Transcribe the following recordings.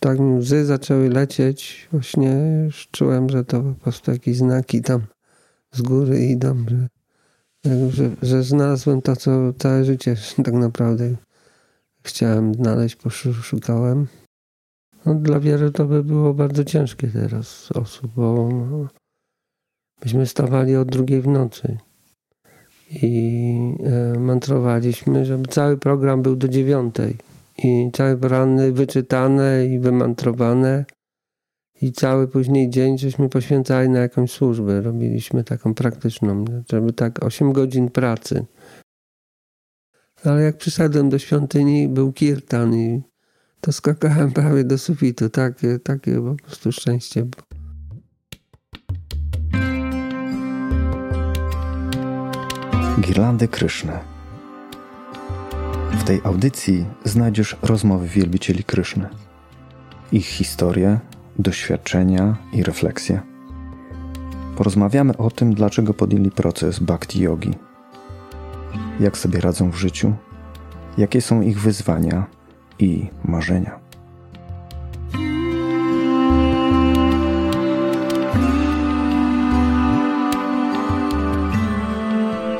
tak mi łzy zaczęły lecieć. Właśnie już czułem, że to po prostu jakieś znaki tam z góry idą, że, że, że znalazłem to, co całe życie tak naprawdę chciałem znaleźć, poszukałem. No, dla wielu to by było bardzo ciężkie teraz osób, bo myśmy stawali od drugiej w nocy i e, mantrowaliśmy, żeby cały program był do dziewiątej i porany wyczytane i wymantrowane i cały później dzień żeśmy poświęcali na jakąś służbę. Robiliśmy taką praktyczną, żeby tak 8 godzin pracy. Ale jak przyszedłem do świątyni, był kirtan i to skakałem prawie do sufitu. Takie, takie po prostu szczęście było. Girlandy Kryszny. W tej audycji znajdziesz rozmowy wielbicieli Kryszny, ich historię, doświadczenia i refleksje. Porozmawiamy o tym, dlaczego podjęli proces bhakti yogi, jak sobie radzą w życiu, jakie są ich wyzwania i marzenia.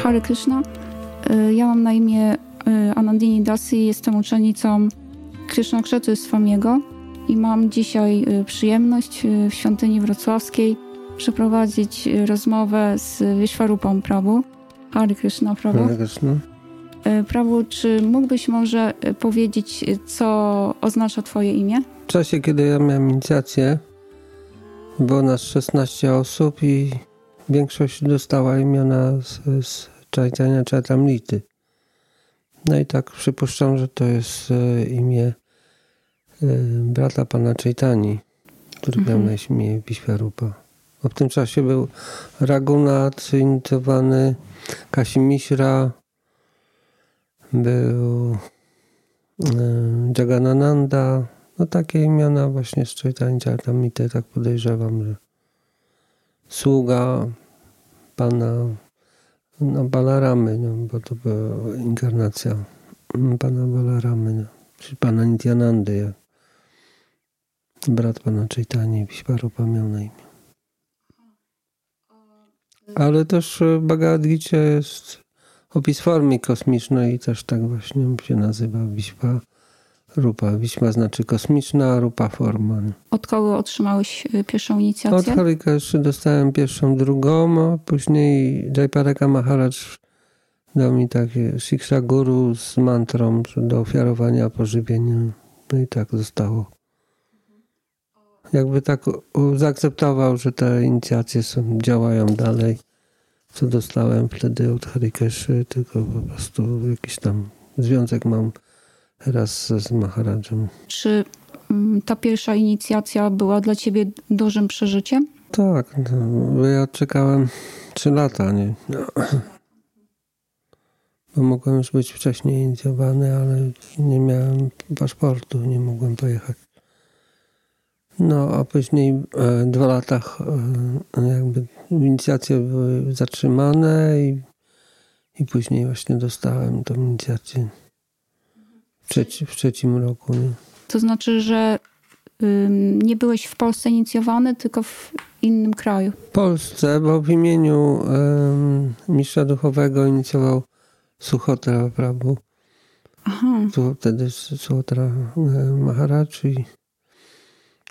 Hare Krishna. Y, ja mam na imię Anandini Dasi, jestem uczennicą Krishna Krzety Swamiego i mam dzisiaj y, przyjemność w świątyni wrocławskiej przeprowadzić rozmowę z Vishwarupą Prabhu. Hare Krishna Prabhu. Hare Krishna. Prabhu, czy mógłbyś może powiedzieć, co oznacza twoje imię? W czasie, kiedy ja miałem inicjację, było nas 16 osób i większość dostała imiona z, z Chaitanya Chaitamlity. No i tak przypuszczam, że to jest e, imię e, brata pana Chaitani, który mhm. miał na imię Vishwarupa. W tym czasie był Ragunath, inicjowany Kasimishra, był e, Jaganananda, no takie imiona właśnie z Chaitanya Chaitamlity, tak podejrzewam, że sługa pana no, Balaramy, no, bo to była inkarnacja pana Balaramy, no, czyli pana Nityanandy, brat pana Chaitanya Vishwarupa miał na imię. Ale też w Bhagavad Gita jest opis formy kosmicznej i też tak właśnie się nazywa Vishwa Rupa. Wiśma znaczy kosmiczna, rupa forma. Od kogo otrzymałeś y, pierwszą inicjację? Od Harikeszy dostałem pierwszą, drugą, a później Jaipareka Maharaj dał mi takie Shiksha Guru z mantrą do ofiarowania pożywienia. No i tak zostało. Jakby tak zaakceptował, że te inicjacje są, działają dalej, co dostałem wtedy od Harikeszy, tylko po prostu jakiś tam związek mam raz z Maharadżem. Czy mm, ta pierwsza inicjacja była dla ciebie dużym przeżyciem? Tak, bo ja czekałem trzy lata, nie? No. Bo mogłem już być wcześniej inicjowany, ale nie miałem paszportu, nie mogłem pojechać. No, a później e, dwa lata e, jakby inicjacje były zatrzymane i, i później właśnie dostałem tą inicjację trzeci, w trzecim roku. Nie? To znaczy, że nie byłeś w Polsce inicjowany, tylko w innym kraju? W Polsce, bo w imieniu ym, mistrza duchowego inicjował Suchotra Prabhu. Aha. Wtedy Suchotra Maharaj i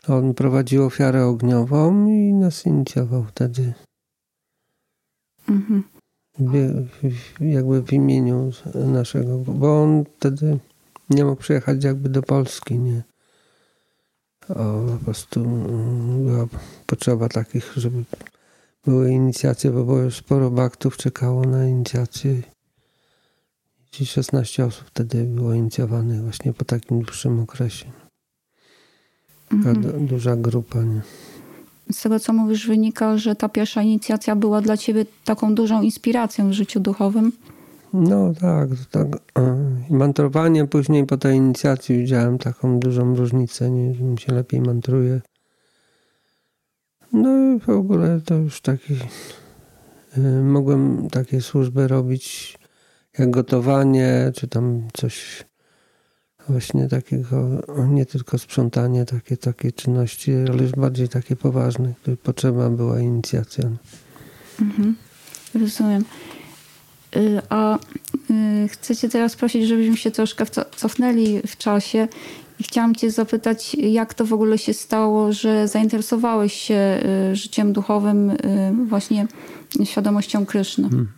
on prowadził ofiarę ogniową i nas inicjował wtedy. Mhm. W, jakby w imieniu naszego, bo on wtedy nie mógł przyjechać jakby do Polski, nie. O, po prostu mm, była potrzeba takich, żeby były inicjacje, bo było już sporo baktów czekało na inicjację. I 16 osób wtedy było inicjowanych właśnie po takim dłuższym okresie. Taka mhm. duża grupa, nie? Z tego, co mówisz, wynika, że ta pierwsza inicjacja była dla ciebie taką dużą inspiracją w życiu duchowym. No tak, tak. Mantrowanie później po tej inicjacji widziałem taką dużą różnicę, nie, mi się lepiej mantruje. No i w ogóle to już taki y, mogłem takie służby robić jak gotowanie, czy tam coś właśnie takiego, nie tylko sprzątanie, takie, takie czynności, ale już bardziej takie poważne, które potrzeba była inicjacja. Mhm. Rozumiem. Y, a y, chcę Cię teraz prosić, żebyśmy się troszkę cofnęli w czasie i chciałam Cię zapytać, jak to w ogóle się stało, że zainteresowałeś się y, życiem duchowym, właśnie świadomością Kryszny? Hmm.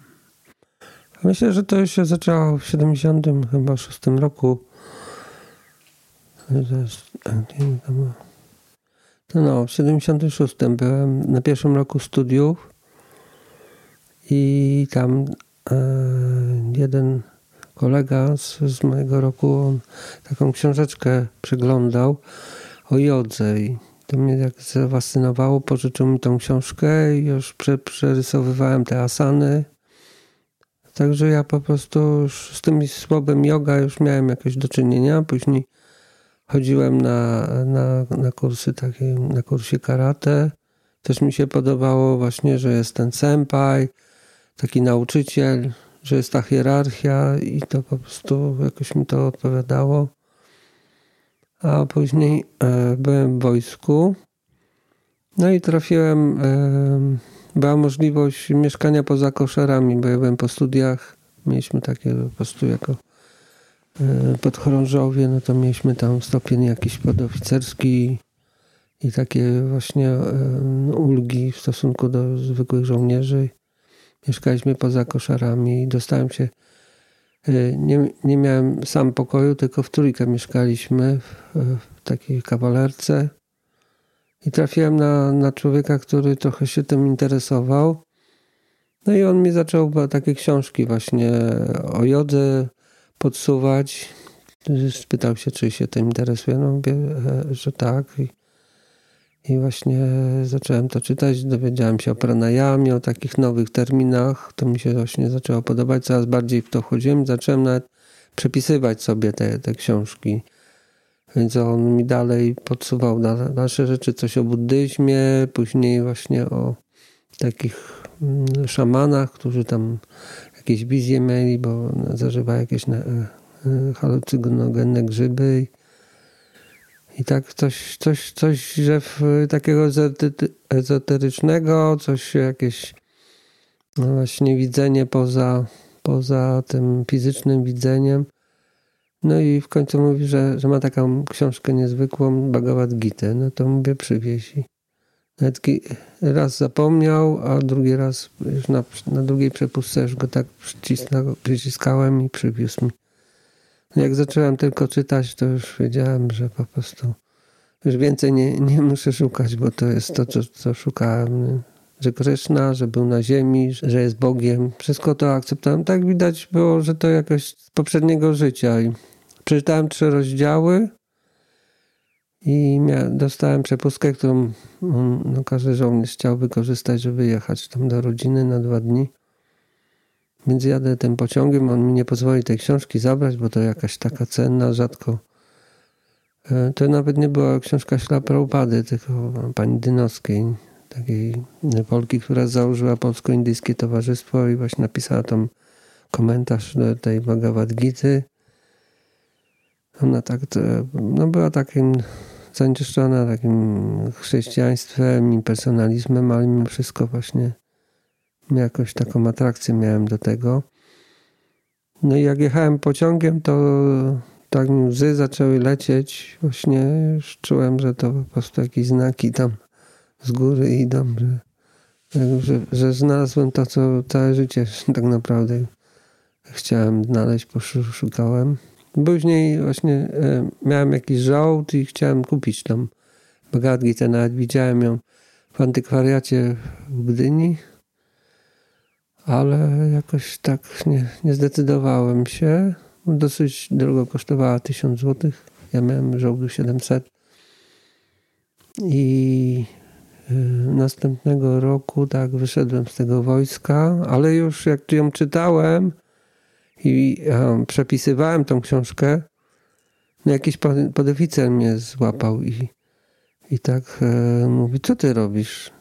Myślę, że to już się zaczęło w 76 roku. No, w 76 byłem na pierwszym roku studiów i tam jeden kolega z, z mojego roku on taką książeczkę przeglądał o jodze i to mnie jak zafascynowało, pożyczył mi tą książkę i już prze, przerysowywałem te asany. Także ja po prostu już z tym słowem yoga już miałem jakieś do czynienia. Później chodziłem na, na, na kursy takie, na kursie karate. Też mi się podobało właśnie, że jest ten senpai, taki nauczyciel, że jest ta hierarchia i to po prostu jakoś mi to odpowiadało. A później e, byłem w wojsku. No i trafiłem, e, była możliwość mieszkania poza koszerami, bo ja byłem po studiach. Mieliśmy takie po prostu jako e, podchorążowie, no to mieliśmy tam stopień jakiś podoficerski i takie właśnie ulgi w stosunku do zwykłych żołnierzy mieszkaliśmy poza koszarami i dostałem się. Y, nie, nie miałem sam pokoju, tylko w trójkę mieszkaliśmy w, w takiej kawalerce. I trafiłem na, na człowieka, który trochę się tym interesował. No i on mi zaczął takie książki właśnie o jodze podsuwać. Spytał się, czy się tym interesuje. No mówię, e, że tak. I i właśnie zacząłem to czytać, dowiedziałem się o pranayamie, o takich nowych terminach. To mi się właśnie zaczęło podobać, coraz bardziej w to wchodziłem. Zacząłem nawet przepisywać sobie te, te książki. Więc on mi dalej podsuwał dalsze rzeczy, coś o buddyzmie, później właśnie o takich mm, szamanach, którzy tam jakieś wizje mieli, bo zażywa jakieś e, e, halucynogenne grzyby i tak coś, coś, coś że takiego ezoterycznego, coś jakieś no właśnie widzenie poza, poza tym fizycznym widzeniem. No i w końcu mówi, że, że ma taką książkę niezwykłą, Bhagavad Gita. No to mówię, przywieź. Nawet raz zapomniał, a drugi raz już na, na drugiej przepustce już go tak przyciskałem i przywiózł mi. Jak zacząłem tylko czytać, to już wiedziałem, że po prostu już więcej nie, nie muszę szukać, bo to jest to, co, co szukałem. Że Krishna, że był na ziemi, że jest Bogiem. Wszystko to akceptowałem. Tak widać było, że to jakoś z poprzedniego życia. I przeczytałem trzy rozdziały i dostałem przepustkę, którą no, każdy żołnierz chciał wykorzystać, żeby jechać tam do rodziny na dwa dni. Więc jadę tym pociągiem, on mi nie pozwoli tej książki zabrać, bo to jakaś taka cenna, rzadko. E, to nawet nie była książka Śla Prabhupady, tylko pani Dynowskiej, takiej Polki, która założyła Polsko-Indyjskie Towarzystwo i właśnie napisała tam komentarz do tej Bhagavad Gity. Ona tak, no była takim zanieczyszczona takim chrześcijaństwem i personalizmem, ale mimo wszystko właśnie jakoś taką atrakcję miałem do tego. No i jak jechałem pociągiem, to tak mi łzy zaczęły lecieć. Właśnie już czułem, że to po prostu jakieś znaki tam z góry idą, że, że, że znalazłem to, co całe życie tak naprawdę chciałem znaleźć, poszukałem. Później właśnie e, miałem jakiś żołd i chciałem kupić tam Bagadgi, te nawet widziałem ją w antykwariacie w Gdyni ale jakoś tak nie, nie zdecydowałem się. Dosyć drogo kosztowała 1000 zł. Ja miałem żołdu 700. I y, następnego roku tak wyszedłem z tego wojska, ale już jak ją czytałem i przepisywałem tą książkę, no jakiś podoficer mnie złapał i, i tak e, mówi, co ty robisz?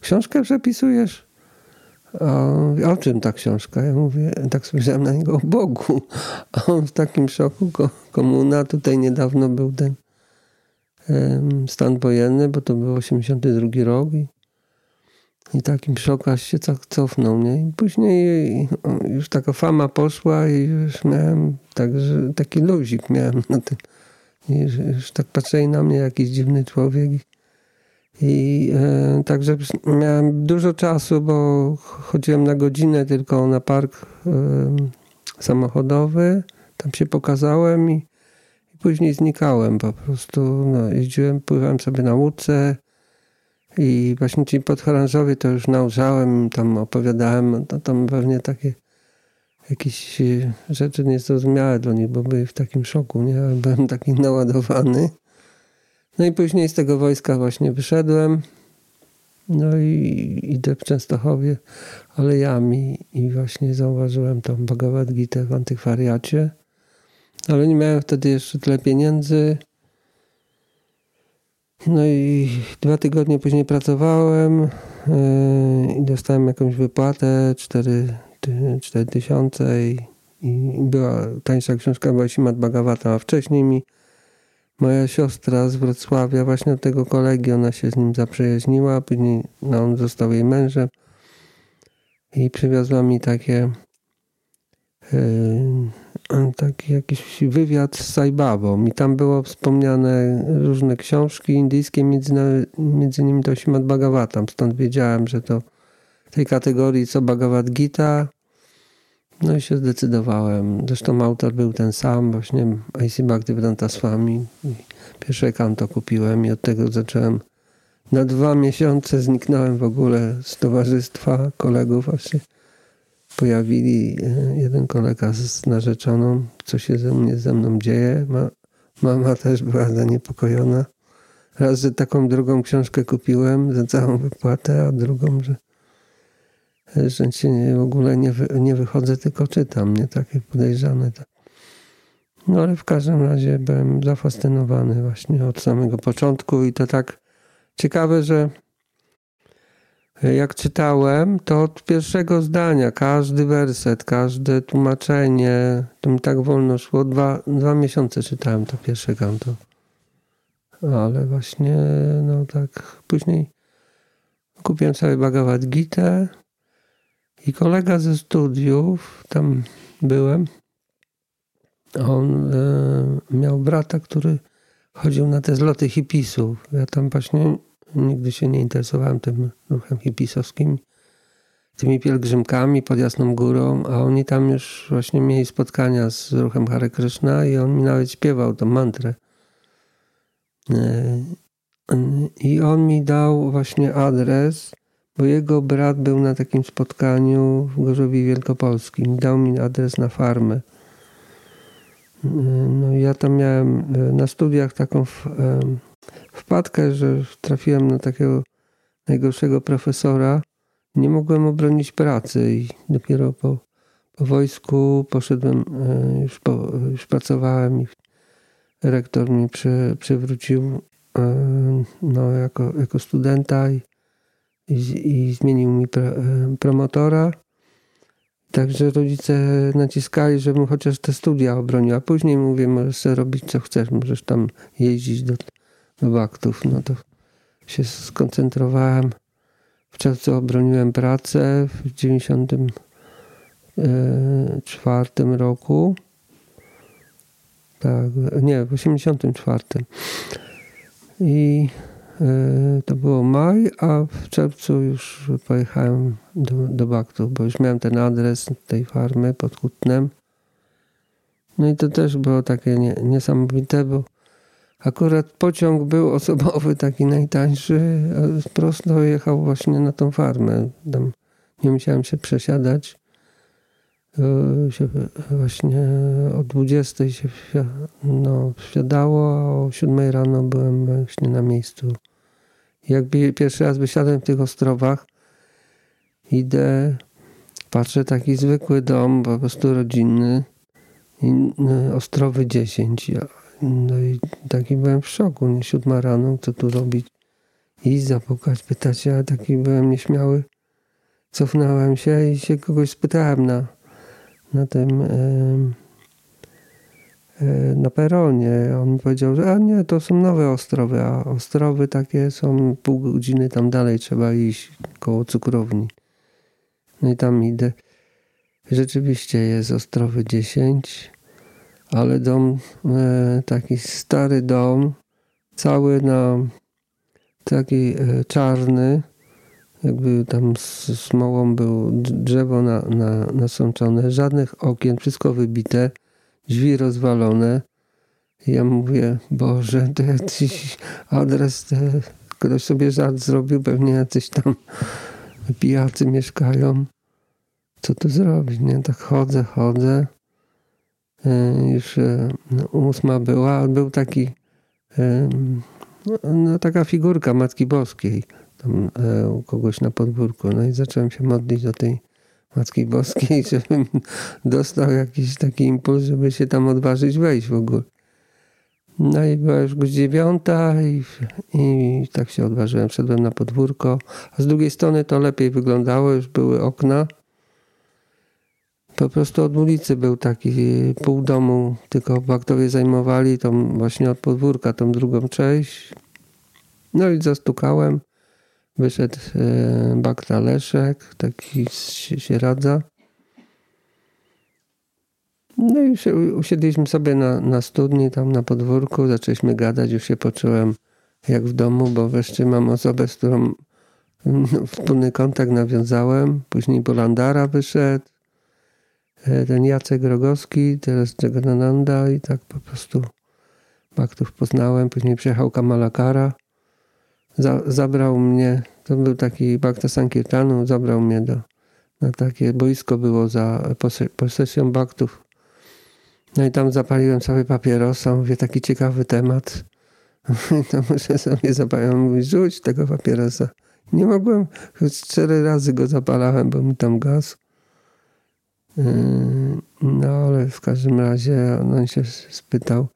Książkę przepisujesz? A o czym ta książka? Ja mówię, tak spojrzałem na niego, o Bogu. A on w takim szoku, komuna, tutaj niedawno był ten stan wojenny, bo to był 82 rok i, i takim szoku aż się tak cofnął, nie? I później już taka fama poszła i już miałem także taki luzik miałem na tym. I już tak patrzyli na mnie jakiś dziwny człowiek. I e, także miałem dużo czasu, bo chodziłem na godzinę tylko na park e, samochodowy. Tam się pokazałem i, i później znikałem po prostu. No, jeździłem, pływałem sobie na łódce i właśnie ci podchorążowie to już nauczałem, tam opowiadałem, to tam pewnie takie jakieś rzeczy niezrozumiałe dla nich, bo byli w takim szoku, nie? Byłem taki naładowany. No i później z tego wojska właśnie wyszedłem. No i idę w Częstochowie alejami i właśnie zauważyłem tą Bhagavad Gita w antykwariacie. Ale nie miałem wtedy jeszcze tyle pieniędzy. No i dwa tygodnie później pracowałem yy, i dostałem jakąś wypłatę 4, 4 tysiące i, i była tańsza książka była Simat Bhagavata, a wcześniej mi Moja siostra z Wrocławia, właśnie od tego kolegi, ona się z nim zaprzyjaźniła, później no, on został jej mężem i przywiozła mi takie yy, taki jakiś wywiad z Saibabą. I tam było wspomniane różne książki indyjskie, między, między nimi to Śmad Bhagavatam, stąd wiedziałem, że to tej kategorii co Bhagavad Gita, no i się zdecydowałem. Zresztą autor był ten sam, właśnie A.C. Bhaktivedanta Swami. Pierwsze kanto kupiłem i od tego zacząłem. Na dwa miesiące zniknąłem w ogóle z towarzystwa kolegów. Właśnie pojawili e, jeden kolega z narzeczoną, co się ze mnie ze mną dzieje. Ma, mama też była zaniepokojona. Raz, że taką drugą książkę kupiłem za całą wypłatę, a drugą, że że nie, w ogóle nie, nie wychodzę, tylko czytam, nie takie podejrzane. No ale w każdym razie byłem zafascynowany właśnie od samego początku i to tak ciekawe, że jak czytałem, to od pierwszego zdania, każdy werset, każde tłumaczenie, to mi tak wolno szło. Dwa, dwa miesiące czytałem to pierwsze kanto. Ale właśnie, no tak, później kupiłem sobie Bhagavad Gita i kolega ze studiów, tam byłem, on e, miał brata, który chodził na te zloty hipisów. Ja tam właśnie nigdy się nie interesowałem tym ruchem hipisowskim, tymi pielgrzymkami pod Jasną Górą, a oni tam już właśnie mieli spotkania z ruchem Hare Krishna i on mi nawet śpiewał tą mantrę. E, I on mi dał właśnie adres bo jego brat był na takim spotkaniu w Gorzowie Wielkopolskim. Dał mi adres na farmę. No ja tam miałem e, na studiach taką wpadkę, że trafiłem na takiego najgorszego profesora. Nie mogłem obronić pracy i dopiero po, po wojsku poszedłem, już, po, już pracowałem i rektor mi przy, przywrócił no, jako, jako studenta i i, zmienił mi e, promotora. Także rodzice naciskali, żebym chociaż te studia obronił, a później mówię, możesz robić co chcesz, możesz tam jeździć do, do waktów. No to się skoncentrowałem. W obroniłem pracę w 94 e, roku. Tak, nie, w 84. I to było maj, a w czerwcu już pojechałem do, do Baktu, bo już miałem ten adres tej farmy pod Kutnem. No i to też było takie nie, niesamowite, bo akurat pociąg był osobowy, taki najtańszy, a prosto jechał właśnie na tą farmę. Tam nie musiałem się przesiadać. E, się właśnie o 20 się no, wsiadało, a o 7 rano byłem właśnie na miejscu. Jakby pierwszy raz wysiadłem w tych Ostrowach, idę, patrzę taki zwykły dom, po prostu rodzinny, i, no, Ostrowy 10. No i taki byłem w szoku, nie siódma rano, co tu robić? Iść, zapukać, pytać ale taki byłem nieśmiały. cofnąłem się i się kogoś spytałem na, na tym na peronie. On powiedział, że a nie, to są nowe Ostrowy, a Ostrowy takie są pół godziny tam dalej, trzeba iść koło cukrowni. No i tam idę. Rzeczywiście jest Ostrowy 10, ale dom, e, taki stary dom, cały na taki e, czarny, jakby tam smołą było drzewo na, na, nasączone, żadnych okien, wszystko wybite, drzwi rozwalone. Ja mówię, Boże, to jakiś adres, to ktoś sobie żart zrobił, pewnie jacyś tam pijacy mieszkają. Co tu zrobić, nie? Tak chodzę, chodzę. E, już e, no, ósma była, był taki no, taka figurka Matki Boskiej tam e, u kogoś na podwórku. No i zacząłem się modlić do tej Matki Boskiej, żebym dostał jakiś taki impuls, żeby się tam odważyć wejść w ogóle. No i była już godzina dziewiąta i, i tak się odważyłem. Wszedłem na podwórko, a z drugiej strony to lepiej wyglądało, już były okna. Po prostu od ulicy był taki pół domu, tylko baktowie zajmowali tą właśnie od podwórka, tą drugą część. No i zastukałem. Wyszedł e, bakta Leszek, taki się radza. No i usiedliśmy sobie na, na studni, tam na podwórku, zaczęliśmy gadać, już się poczułem jak w domu, bo wreszcie mam osobę, z którą no, wspólny kontakt nawiązałem. Później Bolandara wyszedł, e, ten Jacek Rogowski, teraz Jagadananda i tak po prostu Baktów poznałem. Później przyjechał Kamalakara za, zabrał mnie, to był taki Bhakta Sankirtanu, zabrał mnie do, na takie boisko było za posesją Baktów. No i tam zapaliłem sobie papierosa, mówię, taki ciekawy temat. to muszę sobie zapaliłem, mówi, rzuć tego papierosa. Nie mogłem, choć cztery razy go zapalałem, bo mi tam gaz. Yy, no ale w każdym razie on się spytał,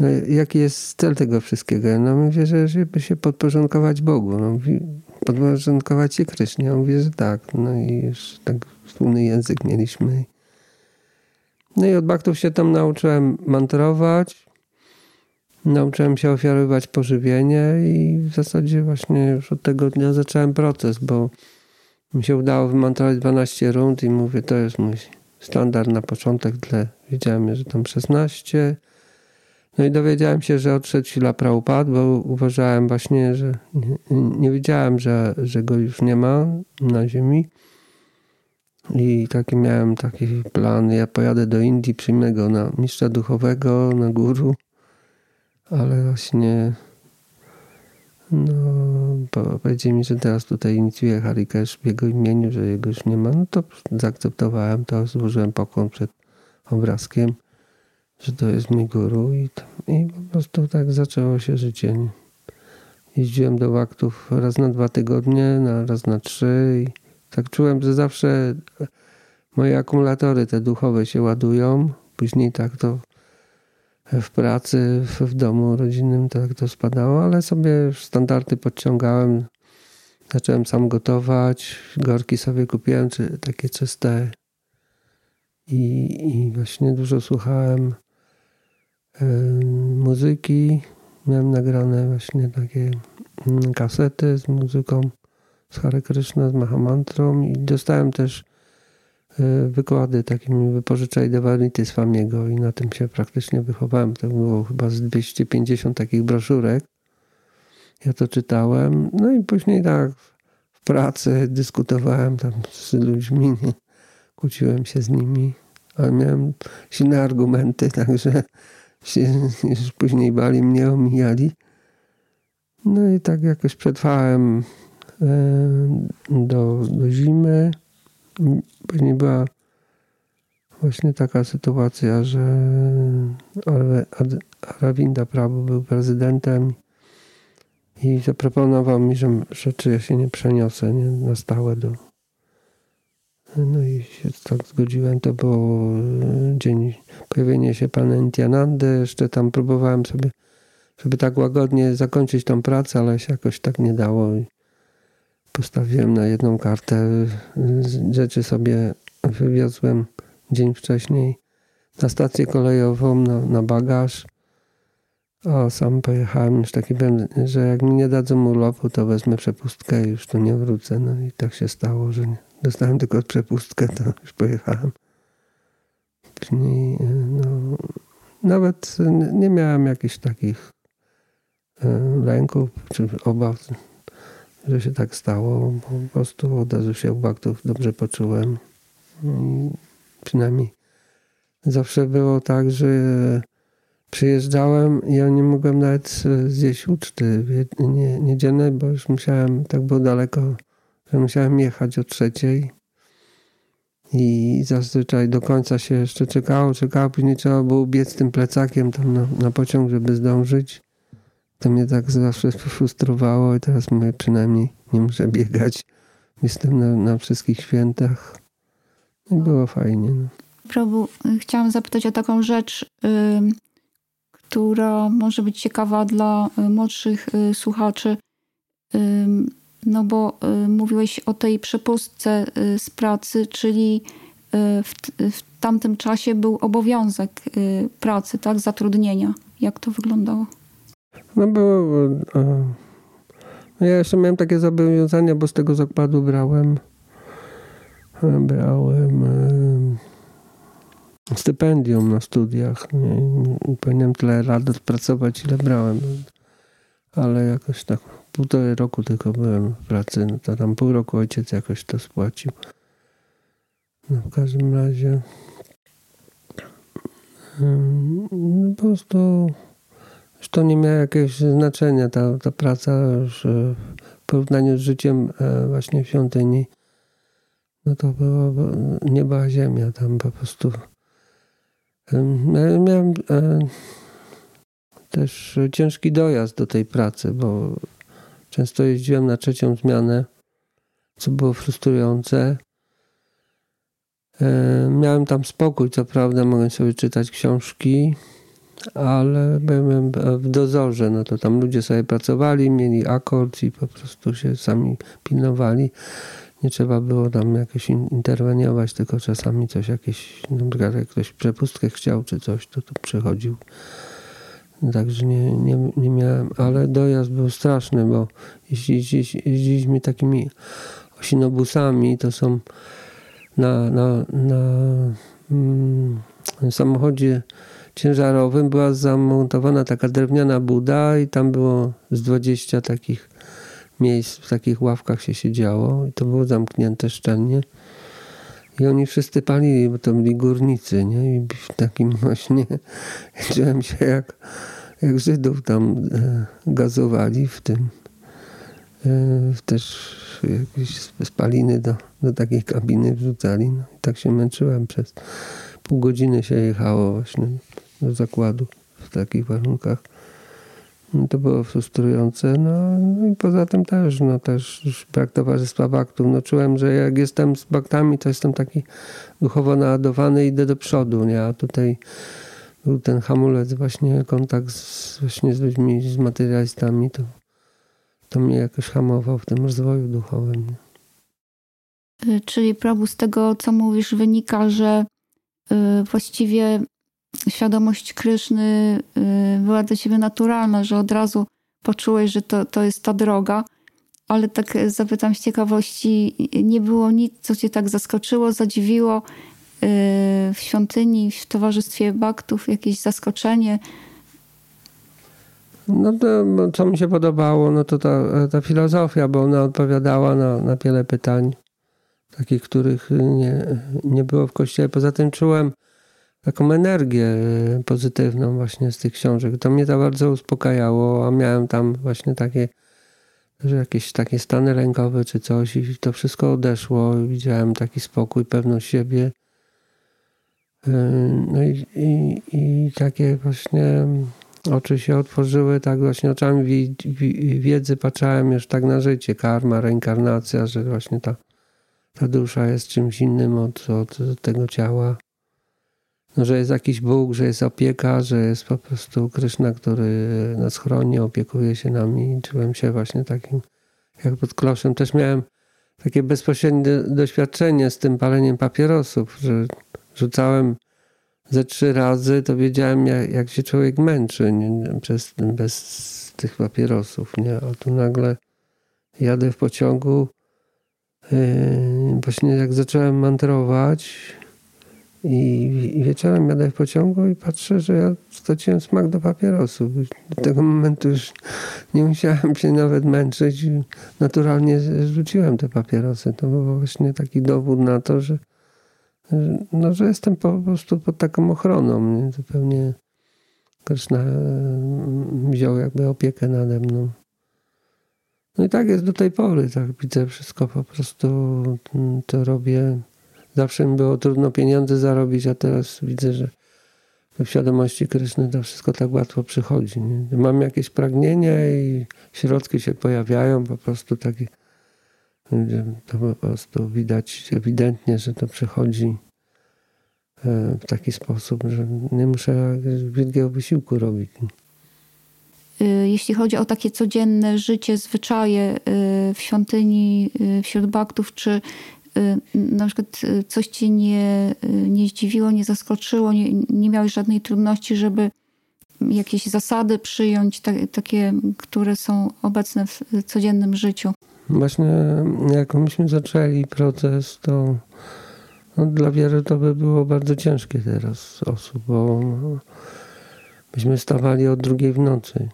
no, jaki jest cel tego wszystkiego? No mówię, że żeby się podporządkować Bogu. No, podporządkować się Krysznie. Ja mówię, że tak. No i już tak wspólny język mieliśmy. No i od baktów się tam nauczyłem mantrować. Nauczyłem się ofiarować pożywienie i w zasadzie właśnie już od tego dnia zacząłem proces, bo mi się udało wymantrować 12 rund i mówię, to jest mój standard na początek. Wiedziałem, że tam 16 no i dowiedziałem się, że odszedł Sila Prabhupada, bo uważałem właśnie, że nie, nie wiedziałem, że, że go już nie ma na ziemi. I taki miałem taki plan, ja pojadę do Indii, przyjmę go na mistrza duchowego, na guru, ale właśnie no, powiedzieli mi, że teraz tutaj inicjuje Harikesh w jego imieniu, że jego już nie ma, no to zaakceptowałem to, złożyłem pokłon przed obrazkiem że to jest mój guru i, i po prostu tak zaczęło się życie. Jeździłem do waktów raz na dwa tygodnie, na raz na trzy i tak czułem, że zawsze moje akumulatory te duchowe się ładują. Później tak to w pracy, w domu rodzinnym tak to spadało, ale sobie standardy podciągałem. Zacząłem sam gotować, gorki sobie kupiłem, czy takie czyste i, i właśnie dużo słuchałem muzyki. Miałem nagrane właśnie takie mm, kasety z muzyką z Hare Krishna, z Mahamantrą i dostałem też e, wykłady takimi wypożyczaj Devanity z Famiego i na tym się praktycznie wychowałem. To było chyba z 250 takich broszurek. Ja to czytałem. No i później tak w pracy dyskutowałem tam z ludźmi, kłóciłem się z nimi, ale miałem silne argumenty, także się już później bali mnie, omijali. No i tak jakoś przetrwałem e, do, do zimy. Później była właśnie taka sytuacja, że Aravinda Prabhu był prezydentem i zaproponował mi, że, że czy ja się nie przeniosę nie, na stałe do, no i się tak zgodziłem. To był e, dzień pojawienia się pana Nityanandy. Jeszcze tam próbowałem sobie, żeby tak łagodnie zakończyć tą pracę, ale się jakoś tak nie dało. postawiłem na jedną kartę. Rzeczy sobie wywiozłem dzień wcześniej na stację kolejową, na, na bagaż. A sam pojechałem już taki byłem, że jak mi nie dadzą urlopu, to wezmę przepustkę i już tu nie wrócę. No i tak się stało, że nie. dostałem tylko przepustkę, to już pojechałem. Czyli no, nawet nie miałem jakichś takich e, lęków czy obaw, że się tak stało. Po prostu od razu się u baktów dobrze poczułem. I przynajmniej zawsze było tak, że przyjeżdżałem i ja nie mogłem nawet zjeść uczty nie, niedzielnej, bo już musiałem, tak było daleko, że musiałem jechać o trzeciej i zazwyczaj do końca się jeszcze czekało, czekało, później trzeba było biec tym plecakiem tam na, na pociąg, żeby zdążyć. To mnie tak zawsze frustrowało i teraz mówię, przynajmniej nie muszę biegać. Jestem na, na wszystkich świętach. I było fajnie. No. Probu, chciałam zapytać o taką rzecz, która może być ciekawa dla y, młodszych y, słuchaczy. No bo y, mówiłeś o tej przepustce z pracy, czyli w, w tamtym czasie był obowiązek pracy, tak? Zatrudnienia. Jak to wyglądało? No bo no ja jeszcze miałem takie zobowiązania, bo z tego zakładu brałem brałem stypendium na studiach. Nie, nie powinienem tyle lat odpracować, ile brałem. Ale jakoś tak półtorej roku tylko byłem w pracy, no to tam pół roku ojciec jakoś to spłacił. No w każdym razie no po prostu już to nie miało jakiegoś znaczenia, ta, ta praca już w porównaniu z życiem e, właśnie w świątyni, no to było nieba ziemia, tam po prostu miałem e, też ciężki dojazd do tej pracy, bo Często jeździłem na trzecią zmianę, co było frustrujące. E, miałem tam spokój, co prawda, mogłem sobie czytać książki, ale byłem w dozorze, no to tam ludzie sobie pracowali, mieli akord i po prostu się sami pilnowali. Nie trzeba było tam jakoś interweniować, tylko czasami coś jakieś, na przykład jak ktoś przepustkę chciał czy coś, to to przychodził Także nie, nie, nie miałem, ale dojazd był straszny, bo jeździliśmy takimi osinobusami, to są na, na, na mm, samochodzie ciężarowym była zamontowana taka drewniana buda i tam było z 20 takich miejsc, w takich ławkach się siedziało i to było zamknięte szczelnie. I oni wszyscy palili, bo to byli górnicy, nie? I w takim właśnie czułem się jak, jak Żydów tam e, gazowali w tym. E, też jakieś spaliny do, do takiej kabiny wrzucali. No i tak się męczyłem przez pół godziny się jechało właśnie do zakładu w takich warunkach. To było frustrujące. No, no, i poza tym też, no też brak towarzystwa baktów. No czułem, że jak jestem z baktami, to jestem taki duchowo naładowany i idę do przodu, nie? A tutaj był ten hamulec właśnie, kontakt z, właśnie z ludźmi, z materialistami, to, to mnie jakoś hamował w tym rozwoju duchowym. Nie? Czyli prawo z tego, co mówisz, wynika, że y, właściwie świadomość Kryszny y, była dla ciebie naturalna, że od razu poczułeś, że to, to jest ta droga. Ale tak zapytam z ciekawości, nie było nic, co cię tak zaskoczyło, zadziwiło y, w świątyni, w towarzystwie baktów, jakieś zaskoczenie? No to, co mi się podobało, no to ta, ta filozofia, bo ona odpowiadała na, na wiele pytań, takich, których nie, nie było w kościele. Poza tym czułem, taką energię e, pozytywną właśnie z tych książek. To mnie to bardzo uspokajało, a miałem tam właśnie takie, że jakieś takie stany rękowe czy coś i to wszystko odeszło. Widziałem taki spokój, pewność siebie. E, no i, i, i takie właśnie oczy się otworzyły, tak właśnie oczami wiedzy patrzałem już tak na życie, karma, reinkarnacja, że właśnie ta, ta dusza jest czymś innym od, od tego ciała no, że jest jakiś Bóg, że jest opieka, że jest po prostu Kryszna, który nas chroni, opiekuje się nami. Czułem się właśnie takim jak pod kloszem też miałem takie bezpośrednie doświadczenie z tym paleniem papierosów, że rzucałem ze trzy razy, to wiedziałem, jak, jak się człowiek męczy nie, przez, bez tych papierosów. Nie? A tu nagle jadę w pociągu, yy, właśnie jak zacząłem mantrować i, wieczorem jadę w pociągu i patrzę, że ja straciłem smak do papierosów. Do tego momentu już nie musiałem się nawet męczyć. Naturalnie rzuciłem te papierosy. To był właśnie taki dowód na to, że no, że jestem po prostu pod taką ochroną. Nie? Zupełnie Krishna mm, wziął jakby opiekę nade mną. No i tak jest do tej pory, tak widzę wszystko po prostu to robię. Zawsze mi było trudno pieniądze zarobić, a teraz widzę, że w świadomości Kryszny to wszystko tak łatwo przychodzi. Nie? Mam jakieś pragnienia i środki się pojawiają, po prostu takie to po prostu widać ewidentnie, że to przychodzi e, w taki sposób, że nie muszę wielkiego wysiłku robić. Y, jeśli chodzi o takie codzienne życie, zwyczaje y, w świątyni y, wśród baktów, czy na przykład coś cię nie, nie zdziwiło, nie zaskoczyło, nie, nie miałeś żadnej trudności, żeby jakieś zasady przyjąć, takie, które są obecne w codziennym życiu? Właśnie jak myśmy zaczęli proces, to no, dla wielu to by było bardzo ciężkie teraz osób, bo myśmy stawali od drugiej w nocy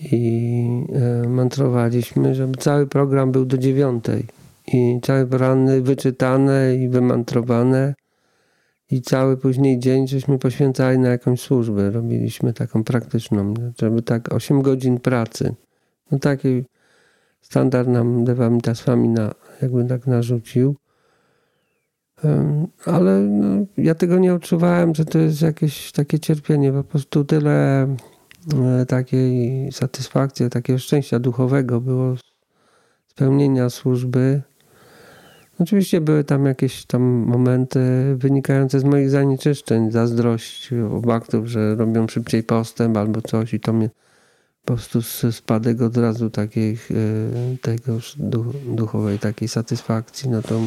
i e, mantrowaliśmy, żeby cały program był do dziewiątej i całe wyczytane i wymantrowane i cały później dzień żeśmy poświęcali na jakąś służbę. Robiliśmy taką praktyczną, żeby tak 8 godzin pracy. No takiej standard nam Devamitaswami na, jakby tak narzucił. Ale no, ja tego nie odczuwałem, że to jest jakieś takie cierpienie. Po prostu tyle e, takiej satysfakcji, takiego szczęścia duchowego było spełnienia służby. Oczywiście były tam jakieś tam momenty wynikające z moich zanieczyszczeń, zazdrość obaktów, że robią szybciej postęp albo coś i to mnie po prostu spadek od razu takiej e, tego duchowej takiej satysfakcji, no to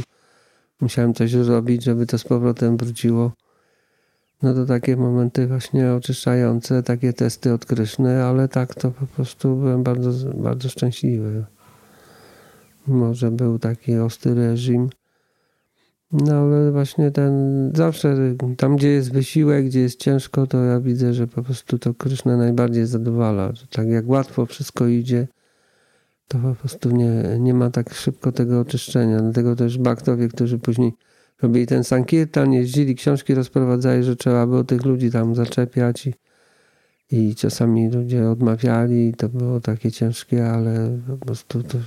musiałem coś zrobić, żeby to z powrotem wróciło. No to takie momenty właśnie oczyszczające, takie testy odkryszne, ale tak to po prostu byłem bardzo, bardzo szczęśliwy. Może był taki ostry reżim, no ale właśnie ten, zawsze tam, gdzie jest wysiłek, gdzie jest ciężko, to ja widzę, że po prostu to Kryszna najbardziej zadowala. Że tak jak łatwo wszystko idzie, to po prostu nie, nie ma tak szybko tego oczyszczenia. Dlatego też baktowie, którzy później robili ten sankirtan, jeździli, książki rozprowadzali, że trzeba było tych ludzi tam zaczepiać i, i czasami ludzie odmawiali. To było takie ciężkie, ale po prostu to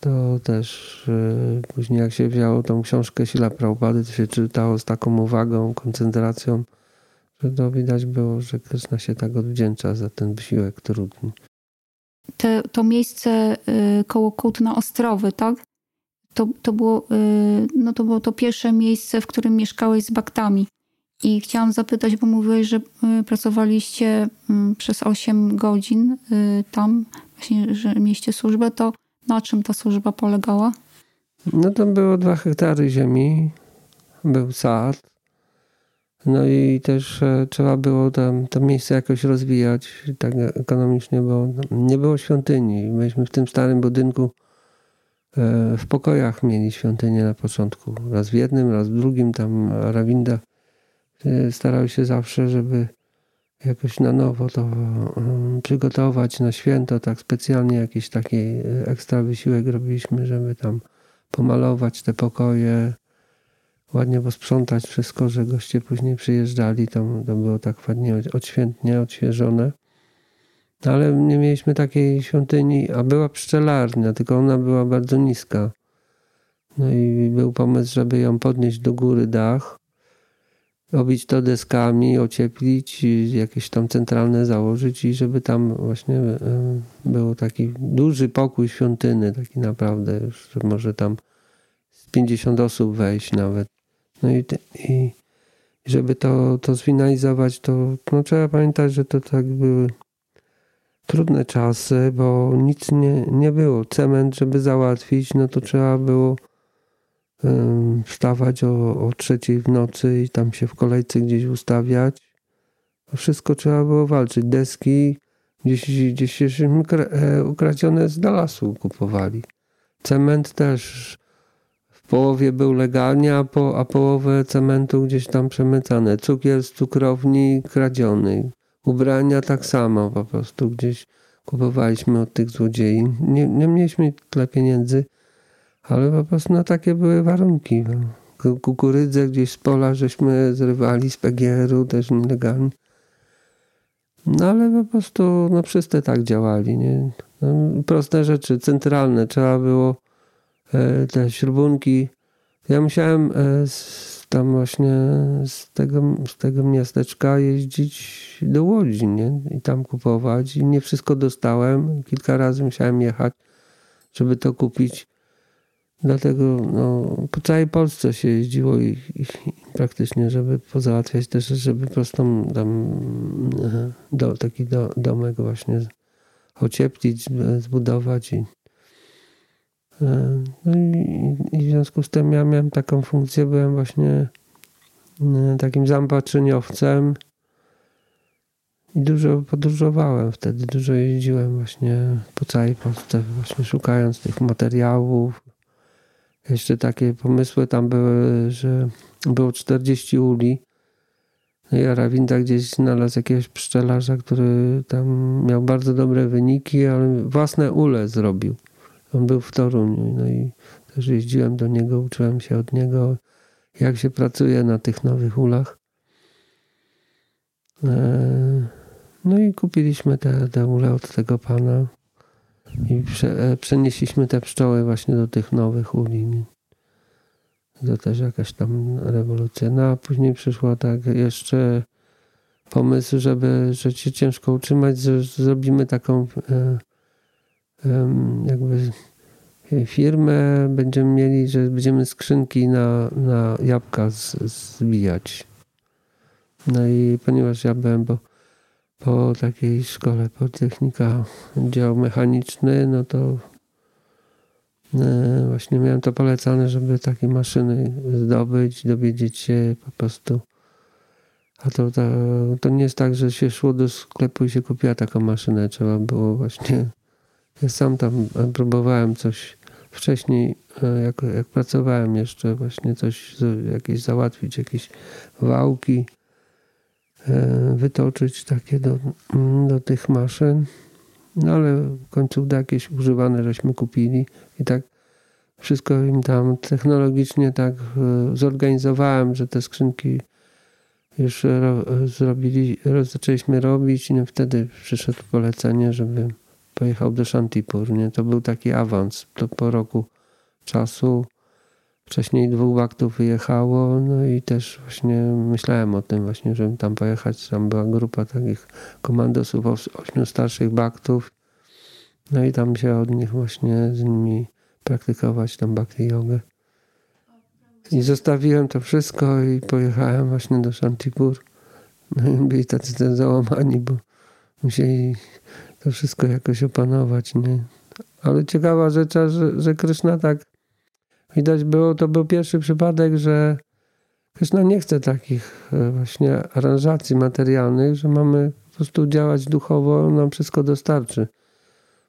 to też yy, później jak się wzięło tą książkę Sila Prabhupada, to się czytało z taką uwagą, koncentracją, że to widać było, że Kryszna się tak odwdzięcza za ten wysiłek trudny. Te, to miejsce y, koło Kutna Ostrowy, tak? To, to, było, y, no to było to pierwsze miejsce, w którym mieszkałeś z baktami. I chciałam zapytać, bo mówiłeś, że pracowaliście mm, przez 8 godzin tam, właśnie, że mieście służbę, to na czym ta służba polegała? No tam było dwa hektary ziemi, był sad. No i też e, trzeba było tam to miejsce jakoś rozwijać tak ekonomicznie, bo nie było świątyni. Myśmy w tym starym budynku e, w pokojach mieli świątynię na początku. Raz w jednym, raz w drugim. Tam Rawinda e, starał się zawsze, żeby jakoś na nowo to um, przygotować na święto, tak specjalnie jakiś taki e, ekstra wysiłek robiliśmy, żeby tam pomalować te pokoje, ładnie posprzątać wszystko, że goście później przyjeżdżali, to było tak ładnie odświętnie, odświeżone. Ale nie mieliśmy takiej świątyni, a była pszczelarnia, tylko ona była bardzo niska. No i był pomysł, żeby ją podnieść do góry dach obić to deskami, ocieplić, jakieś tam centralne założyć i żeby tam właśnie e, był taki duży pokój świątyny, taki naprawdę już, że może tam z 50 osób wejść nawet. No i, i żeby to, to sfinalizować, to no, trzeba pamiętać, że to tak były trudne czasy, bo nic nie, nie było. Cement, żeby załatwić, no to trzeba było wstawać o, o trzeciej w nocy i tam się w kolejce gdzieś ustawiać. Wszystko trzeba było walczyć. Deski gdzieś, gdzieś e, ukradzione z lasu kupowali. Cement też w połowie był legalnie, a, po, a połowę cementu gdzieś tam przemycane. Cukier z cukrowni kradziony. Ubrania tak samo po prostu gdzieś kupowaliśmy od tych złodziei. Nie, nie mieliśmy tyle pieniędzy, ale po prostu no, takie były warunki. No. Kukurydzę gdzieś z pola żeśmy zrywali z PGR-u, też nielegalnie. No ale po prostu no, wszyscy tak działali. Nie? No, proste rzeczy, centralne. Trzeba było e, te śrubunki. Ja musiałem e, z, tam właśnie z tego, z tego miasteczka jeździć do Łodzi nie? i tam kupować. I nie wszystko dostałem. Kilka razy musiałem jechać, żeby to kupić. Dlatego no, po całej Polsce się jeździło i, i, praktycznie, żeby pozałatwiać też, żeby prostą tam e, do, taki do, domek właśnie ocieplić, zbudować i, e, no i, i, w związku z tym ja miałem taką funkcję, byłem właśnie e, takim zaopatrzeniowcem i dużo podróżowałem wtedy, dużo jeździłem właśnie po całej Polsce, właśnie szukając tych materiałów, jeszcze takie pomysły tam były, że było 40 uli. No i Arawinda gdzieś znalazł jakiegoś pszczelarza, który tam miał bardzo dobre wyniki, ale własne ule zrobił. On był w Toruniu. No i też jeździłem do niego, uczyłem się od niego, jak się pracuje na tych nowych ulach. E, no i kupiliśmy te, te ule od tego pana. I prze, e, przenieśliśmy te pszczoły właśnie do tych nowych uli. To też jakaś tam rewolucja. No a później przyszło tak jeszcze pomysł, żeby, że się ciężko utrzymać, że zrobimy taką e, e, jakby firmę, będziemy mieli, że będziemy skrzynki na, na jabłka z, zbijać. No i ponieważ ja byłem, bo po takiej szkole Politechnika dział mechaniczny, no to e, właśnie miałem to polecane, żeby takie maszyny zdobyć, dowiedzieć się po prostu. A to, to, to nie jest tak, że się szło do sklepu i się kupiła taką maszynę. Trzeba było właśnie. Ja sam tam próbowałem coś wcześniej, e, jak, jak pracowałem jeszcze, właśnie coś jakieś załatwić, jakieś wałki E, wytoczyć takie do, mm, do tych maszyn. No ale w końcu jakieś używane żeśmy kupili i tak wszystko im tam technologicznie tak e, zorganizowałem, że te skrzynki już ro, zrobili, zaczęliśmy robić i no wtedy przyszedł polecenie, żeby pojechał do Shantipur. Nie? To był taki awans. To po roku czasu Wcześniej dwóch baktów wyjechało, no i też właśnie myślałem o tym właśnie, żeby tam pojechać. Tam była grupa takich komandosów, ośmiu starszych baktów. No i tam się od nich właśnie z nimi praktykować tam bhakti jogę. I zostawiłem to wszystko i pojechałem właśnie do Shantipur. No i byli tacy załamani, bo musieli to wszystko jakoś opanować, nie? Ale ciekawa rzecz, że, że Kryszna tak Widać było, to był pierwszy przypadek, że Krishna nie chce takich e, właśnie aranżacji materialnych, że mamy po prostu działać duchowo, nam wszystko dostarczy.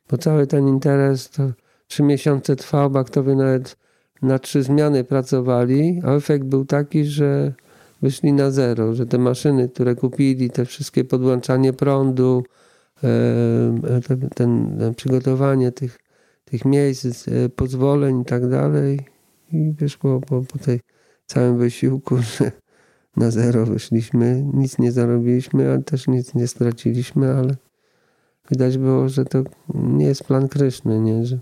Bo cały ten interes to trzy miesiące trwał, baktowie nawet na trzy zmiany pracowali, a efekt był taki, że wyszli na zero, że te maszyny, które kupili, te wszystkie podłączanie prądu, e, e, ten, ten przygotowanie tych tych miejsc, e, pozwoleń i tak dalej. I wiesz, po, po, tej całym wysiłku, że na zero wyszliśmy, nic nie zarobiliśmy, ale też nic nie straciliśmy, ale widać było, że to nie jest plan Kryszny, nie? Że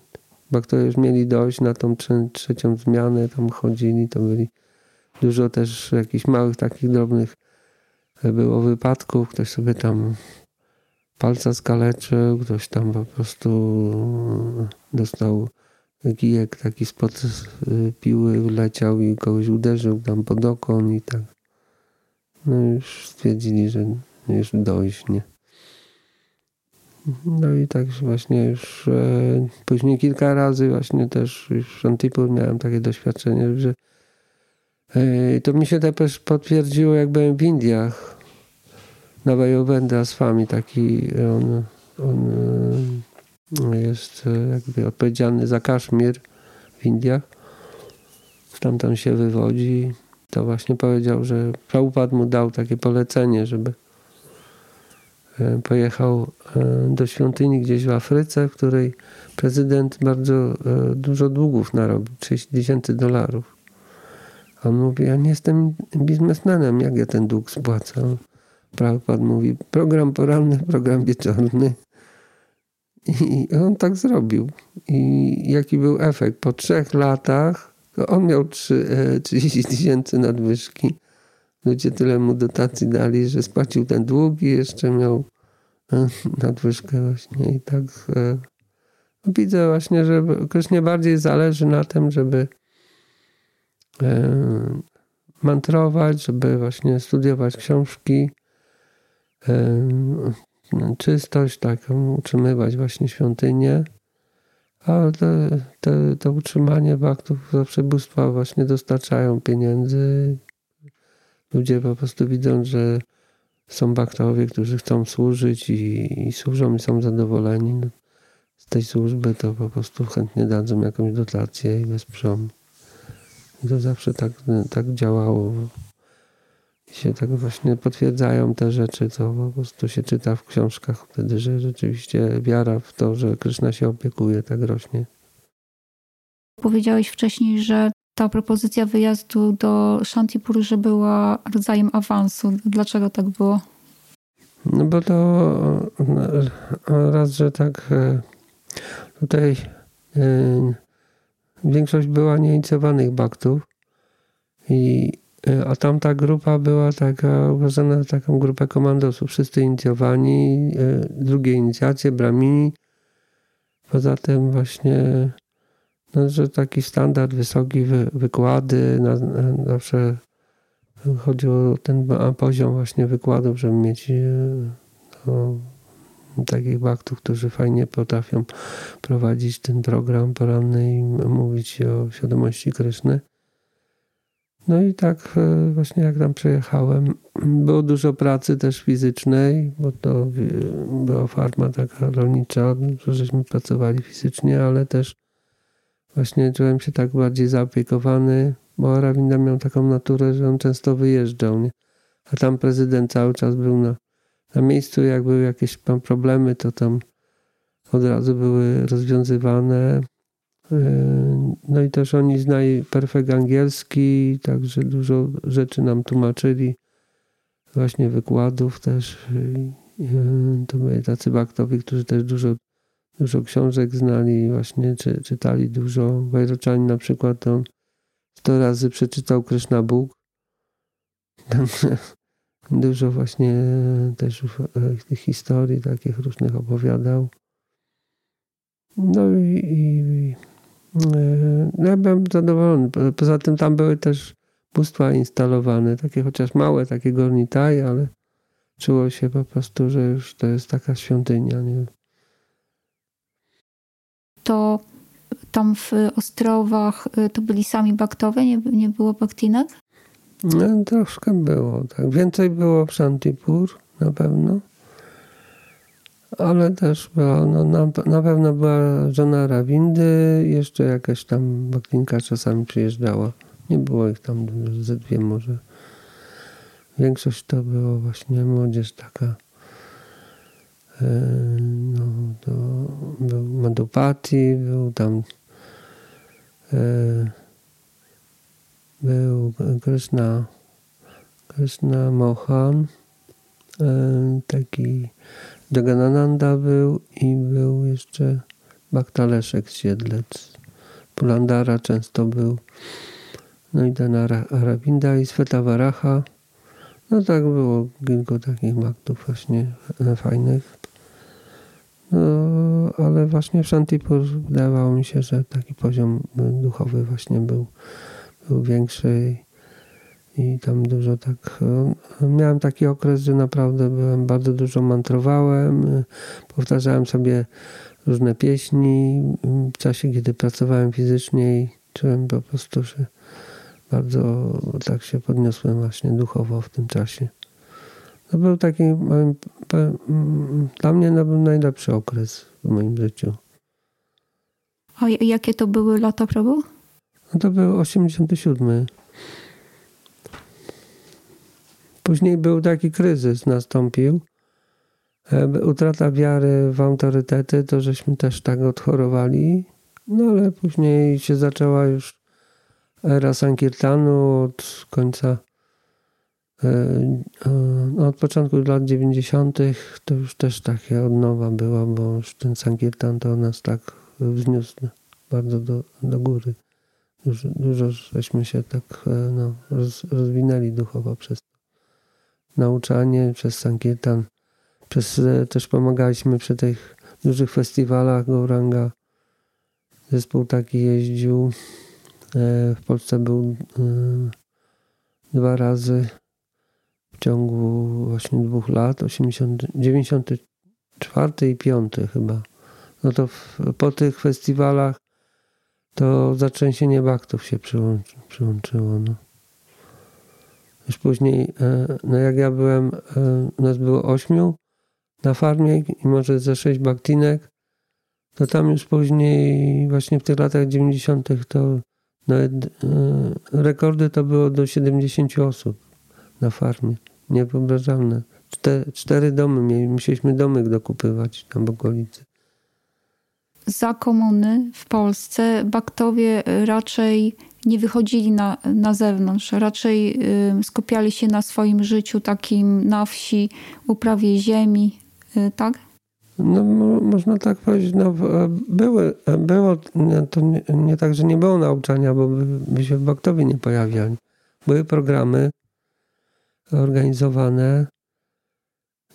to już mieli dojść na tą trzecią zmianę, tam chodzili, to byli dużo też jakichś małych takich drobnych e, było wypadków, ktoś sobie tam palca skaleczył, ktoś tam po prostu dostał kijek taki spod y, piły, wleciał i kogoś uderzył tam pod okon i tak. No już stwierdzili, że już dojść, nie? No i tak właśnie już e, później kilka razy właśnie też już w Szantipur miałem takie doświadczenie, że e, to mi się też potwierdziło jak byłem w Indiach na Wajowenda z Fami taki on, on e, jest e, jakby odpowiedzialny za Kaszmir w Indiach. Stamtąd się wywodzi. To właśnie powiedział, że Prabhupada mu dał takie polecenie, żeby E, pojechał do świątyni gdzieś w Afryce, w której prezydent bardzo dużo długów narobił, 30 tysięcy dolarów. A on mówi, ja nie jestem biznesmenem, jak ja ten dług spłacam? Prabhupada mówi, program poranny, program wieczorny. I on tak zrobił. I jaki był efekt? Po trzech latach on miał 30 tysięcy nadwyżki ludzie tyle mu dotacji dali, że spłacił ten dług i jeszcze miał e, nadwyżkę właśnie i tak e, widzę właśnie, że Krysznie bardziej zależy na tym, żeby e, mantrować, żeby właśnie studiować książki, czystość taką, utrzymywać właśnie świątynię. A te, te, to utrzymanie baktów zawsze bóstwa właśnie dostarczają pieniędzy, Ludzie po prostu widzą, że są bakterowie, którzy chcą służyć i, i służą i są zadowoleni no, z tej służby, to po prostu chętnie dadzą jakąś dotację i wesprzą. I to zawsze tak, tak działało. I się tak właśnie potwierdzają te rzeczy, co po prostu się czyta w książkach wtedy, że rzeczywiście wiara w to, że Kryszna się opiekuje, tak rośnie. Powiedziałeś wcześniej, że ta propozycja wyjazdu do Shantipur, że była rodzajem awansu. Dlaczego tak było? No bo to raz, że tak e, tutaj e, większość była nieinicjowanych baktów i a tamta grupa była taka uważana za taką grupę komandosów. Wszyscy inicjowani, drugie inicjacje, bramini. Poza tym właśnie no, że taki standard, wysoki wy, wykłady, na, na, zawsze chodzi o ten poziom właśnie wykładów, żeby mieć e, no, takich baktów, którzy fajnie potrafią prowadzić ten program poranny i mówić o świadomości Kryszny. No i tak e, właśnie jak tam przejechałem, było dużo pracy też fizycznej, bo to była farma taka rolnicza, że żeśmy pracowali fizycznie, ale też właśnie czułem się tak bardziej zaopiekowany, bo Arawinda miał taką naturę, że on często wyjeżdżał, nie? a tam prezydent cały czas był na, na miejscu, jak były jakieś tam problemy, to tam od razu były rozwiązywane. No i też oni znali perfekt angielski, także dużo rzeczy nam tłumaczyli, właśnie wykładów też. Yy, to byli tacy baktowie, którzy też dużo dużo książek znali, właśnie czy, czytali dużo. Wajroczani na przykład on 100 razy przeczytał Krishna Bóg. dużo właśnie też tych historii takich różnych opowiadał. No i, i no ja byłem zadowolony. Poza tym tam były też bóstwa instalowane, takie chociaż małe, takie gornitaj, ale czuło się po prostu, że już to jest taka świątynia. Nie? to tam w Ostrowach y, to byli sami baktowie, nie, nie było baktinek? No, troszkę było, tak. Więcej było w Shantipur na pewno. Ale też była, no, na, na pewno była żona Rawindy, jeszcze jakaś tam baktinka czasami przyjeżdżała. Nie było ich tam ze dwie może. Większość to było właśnie młodzież taka E, no, to był Madhupati, był tam e, był Krishna, Krishna Mohan, e, taki Jaganananda był i był jeszcze Baktaleszek Siedlec. Pulandara często był. No i ten Aravinda i Svetavaraha. No tak było kilku takich maktów właśnie fajnych. No, ale właśnie w Shantipur wydawało mi się, że taki poziom duchowy właśnie był, był większy i, tam dużo tak. Miałem taki okres, że naprawdę byłem bardzo dużo mantrowałem, powtarzałem sobie różne pieśni. W czasie, kiedy pracowałem fizycznie i czułem po prostu, że bardzo tak się podniosłem właśnie duchowo w tym czasie. To był taki dla mnie był najlepszy okres w moim życiu. A jakie to były lata probu? No to był 87. Później był taki kryzys, nastąpił. E, utrata wiary w autorytety, to żeśmy też tak odchorowali. No ale później się zaczęła już era Sankirtanu od końca, e, e, no od początku lat 90. to już też takie od nowa była, bo już ten Sankirtan to nas tak wzniósł bardzo do, do góry. Dużo, dużo żeśmy się tak no, roz, rozwinęli duchowo przez nauczanie, przez Sankirtan. Przez, e, też pomagaliśmy przy tych dużych festiwalach Gouranga. Zespół taki jeździł. E, w Polsce był e, dwa razy w ciągu właśnie dwóch lat, 80, 94 i 5 chyba. No to w, po tych festiwalach to zatrzęsienie baktów się przyłączy, przyłączyło. No. Już później, no jak ja byłem, nas było ośmiu, na farmie i może ze sześć baktinek, to tam już później, właśnie w tych latach 90., to nawet e, rekordy to było do 70 osób na farmie. Niewyobrażalne. Cztery, cztery domy, musieliśmy domek dokupywać tam w okolicy. Za komuny w Polsce baktowie raczej nie wychodzili na, na zewnątrz, raczej y, skupiali się na swoim życiu takim na wsi, uprawie ziemi, Y, tak? No, można tak powiedzieć. No, były, było, to nie, nie, tak, że nie było nauczania, bo by, by się w Baktowie nie pojawiali. Były programy organizowane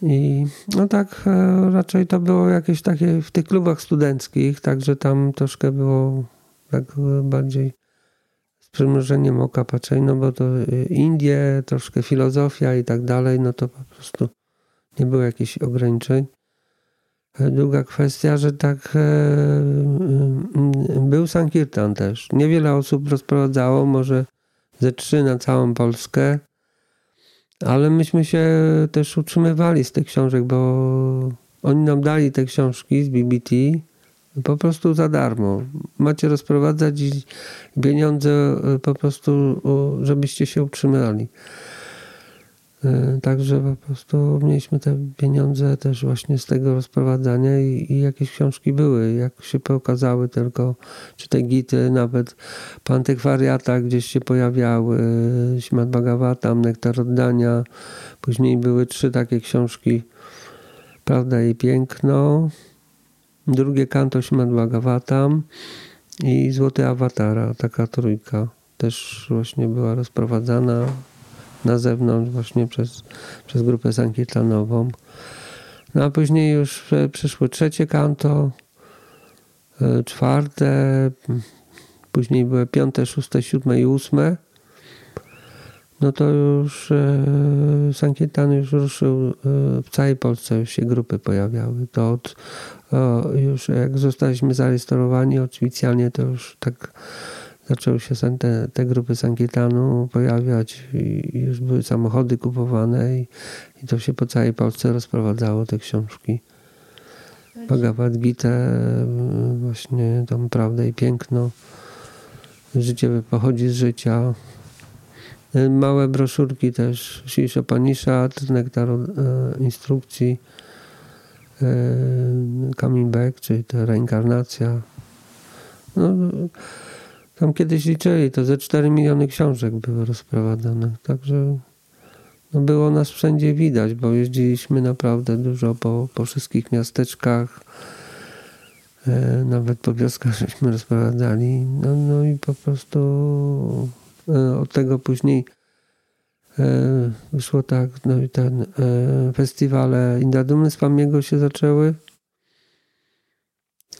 i no tak e, raczej to było jakieś takie w tych klubach studenckich, także tam troszkę było tak bardziej przymrużeniem oka patrzeń, no bo to Indie, troszkę filozofia i tak dalej, no to po prostu nie było jakichś ograniczeń. E, druga kwestia, że tak e, był Sankirtan też. Niewiele osób rozprowadzało, może ze trzy na całą Polskę, ale myśmy się też utrzymywali z tych książek, bo oni nam dali te książki z BBT po prostu za darmo. Macie rozprowadzać pieniądze e, po prostu, żebyście się utrzymali. E, także po prostu mieliśmy te pieniądze też właśnie z tego rozprowadzania i, i, jakieś książki były. Jak się pokazały tylko, czy te gity, nawet po antykwariatach gdzieś się pojawiały, Śmat Bhagavatam, Nektar Oddania. Później były trzy takie książki, Prawda i Piękno, drugie kanto Śmat Bhagavatam i Złoty Awatara, taka trójka. Też właśnie była rozprowadzana na zewnątrz właśnie przez, przez grupę sankirtanową. No a później już przyszło trzecie kanto, e, czwarte, później były piąte, szóste, siódme i ósme. No to już e, Sankirtan już ruszył, e, w całej Polsce już się grupy pojawiały. To od, już jak zostaliśmy zarejestrowani oficjalnie, to już tak zaczęły się te, te grupy Sankirtanu pojawiać i już były samochody kupowane i, i to się po całej Polsce rozprowadzało, te książki. Bhagavad Gita, właśnie tam prawda i piękno. Życie pochodzi z życia. Małe broszurki też, Shishopanishad, nektar e, instrukcji, coming back, czyli ta reinkarnacja. No, tam kiedyś liczyli, to ze 4 miliony książek były rozprowadzane. Także no było nas wszędzie widać, bo jeździliśmy naprawdę dużo po, po wszystkich miasteczkach. E, nawet po wioskach żeśmy rozprowadzali. No, no i po prostu e, od tego później wyszło tak, no i ten e, festiwale Indadumy z Pamiego się zaczęły.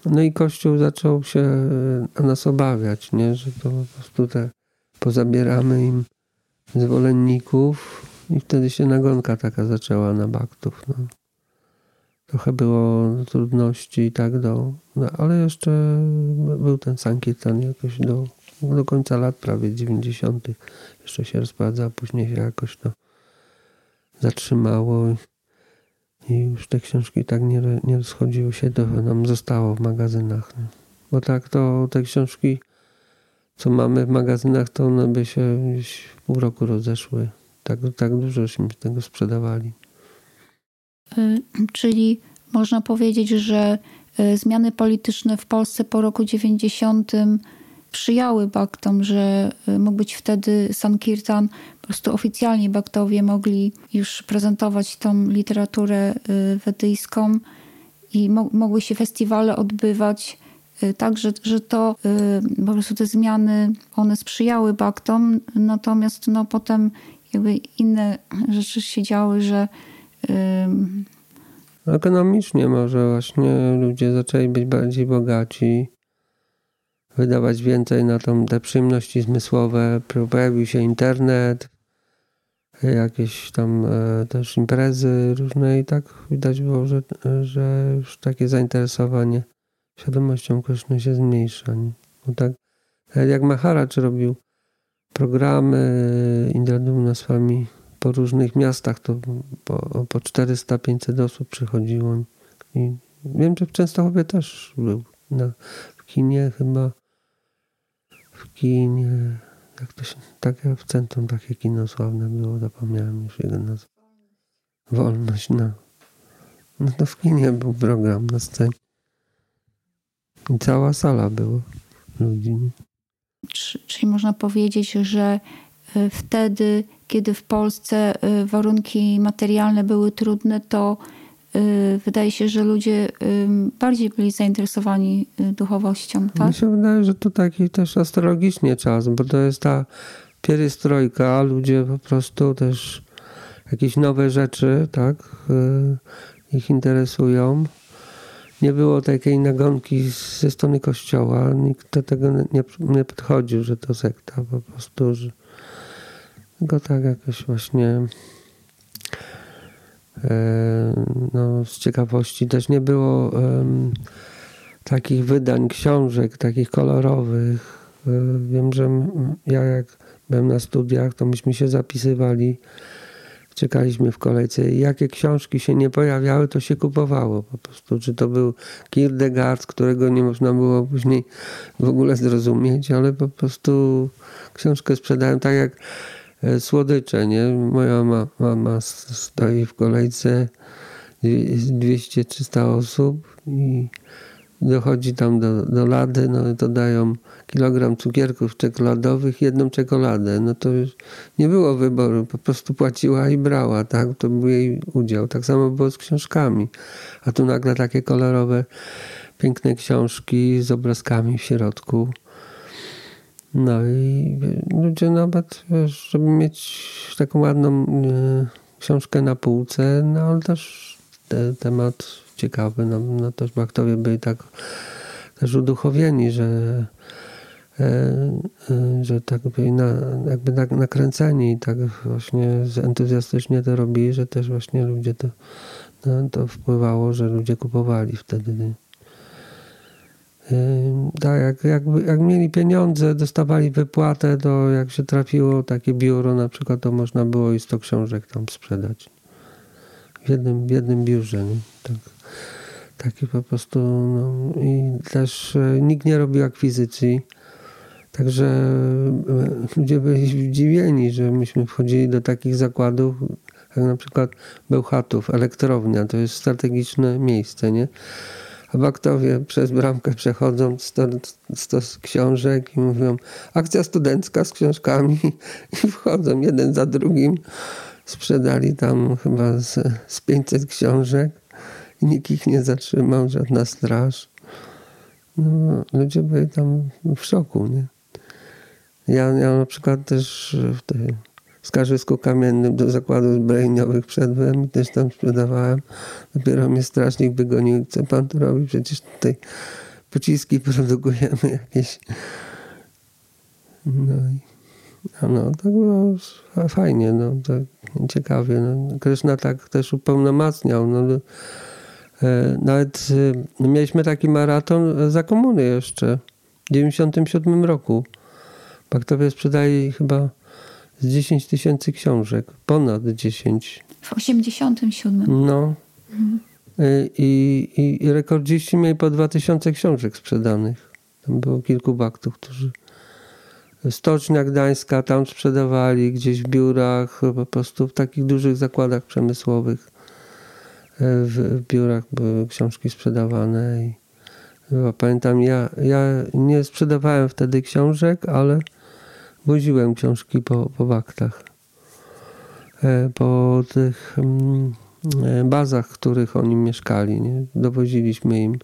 No i Kościół zaczął się na nas obawiać, nie? że to po prostu te pozabieramy im zwolenników i wtedy się nagonka taka zaczęła na baktów. No. Trochę było trudności i tak do... No, ale jeszcze był ten Sankirtan jakoś do, do końca lat prawie 90. Jeszcze się rozprowadza, później się jakoś to zatrzymało i już te książki tak nie, nie rozchodziły się, to nam zostało w magazynach. Nie? Bo tak to te książki, co mamy w magazynach, to one by się gdzieś w pół roku rozeszły. Tak, tak dużośmy tego sprzedawali. Y, czyli można powiedzieć, że y, zmiany polityczne w Polsce po roku 90 sprzyjały baktom, że y, mógł być wtedy Sankirtan, po prostu oficjalnie baktowie mogli już prezentować tą literaturę wedyjską i mogły się festiwale odbywać tak, że, że to po prostu te zmiany, one sprzyjały baktom, natomiast no potem jakby inne rzeczy się działy, że Ekonomicznie może właśnie ludzie zaczęli być bardziej bogaci, wydawać więcej na tą, te przyjemności zmysłowe. Pojawił się internet, jakieś tam e, też imprezy różne i tak widać było, że, że już takie zainteresowanie świadomością kosztowną się zmniejsza. Nie? Bo tak jak Maharaj robił programy indywidualnymi po różnych miastach, to po, po 400-500 osób przychodziło. I wiem, że w Częstochowie też był. Na, w kinie chyba. W. Jak to się. Takie w centrum takie kino sławne było, zapomniałem już jego nazwę. Wolność, no. No to w kinie był program na scenie. I cała sala była ludzi. Czyli można powiedzieć, że e, wtedy, kiedy w Polsce e, warunki materialne były trudne, to wydaje się, że ludzie bardziej byli zainteresowani duchowością. Tak? Mi się wydaje, że to taki też astrologicznie czas, bo to jest ta pierystrojka, ludzie po prostu też jakieś nowe rzeczy, tak, ich interesują nie było takiej nagonki ze strony kościoła. Nikt do tego nie, nie podchodził, że to sekta po prostu, że tylko tak jakoś właśnie no, z ciekawości też nie było takich wydań książek, takich kolorowych. E, wiem, że ja jak byłem na studiach, to myśmy się zapisywali czekaliśmy w kolejce i jakie książki się nie pojawiały, to się kupowało po prostu. Czy to był Kierkegaard, którego nie można było później w ogóle zrozumieć, ale po prostu książkę sprzedałem tak jak e, słodycze, nie? Moja mama stoi w kolejce 200-300 osób i dochodzi tam do, do lady, no to dają kilogram cukierków czekoladowych, jedną czekoladę. No to już nie było wyboru, po prostu płaciła i brała, tak? To był jej udział. Tak samo było z książkami. A tu nagle takie kolorowe, piękne książki z obrazkami w środku. No i ludzie nawet, żeby mieć taką ładną e, książkę na półce, no ale też te, temat ciekawy. No, no też baktowie byli tak też uduchowieni, że, e, e, że tak byli na, jakby nakręceni i tak właśnie entuzjastycznie to robili, że też właśnie ludzie to, no, to wpływało, że ludzie kupowali wtedy. Tak, jak, jak, jak mieli pieniądze, dostawali wypłatę, to jak się trafiło takie biuro na przykład, to można było i 100 książek tam sprzedać. W jednym, w jednym biurze. Nie? Tak. Taki po prostu, no, i też e, nikt nie robił akwizycji. Także e, ludzie byli zdziwieni, że myśmy wchodzili do takich zakładów, jak na przykład Bełchatów, elektrownia, to jest strategiczne miejsce, nie? A baktowie przez bramkę przechodzą 100, 100 książek i mówią akcja studencka z książkami i wchodzą jeden za drugim. Sprzedali tam chyba z, z 500 książek nikt ich nie zatrzymał, żadna straż. No, ludzie byli tam w szoku, nie? Ja, ja na przykład też w tej Skarżysku Kamiennym do zakładów zbrojeniowych wszedłem i też tam sprzedawałem. Dopiero mnie strażnik wygonił. Co pan tu robi? Przecież tutaj pociski produkujemy jakieś. No i No, tak było fajnie, no, tak ciekawie. No. Kryszna tak też upełnomacniał. No, e, nawet no, mieliśmy taki maraton za komuny jeszcze w 97 roku. Baktowie sprzedali chyba z 10 tysięcy książek, ponad 10. W 87. No. Mhm. I, i, rekordziści mieli po 2000 książek sprzedanych. Tam było kilku baktów, którzy Stocznia Gdańska tam sprzedawali, gdzieś w biurach, po prostu w takich dużych zakładach przemysłowych. E, w biurach były książki sprzedawane. I pamiętam, ja, ja nie sprzedawałem wtedy książek, ale woziłem książki po, po waktach. E, po tych mm, e, bazach, w których oni mieszkali. Nie? Dowoziliśmy im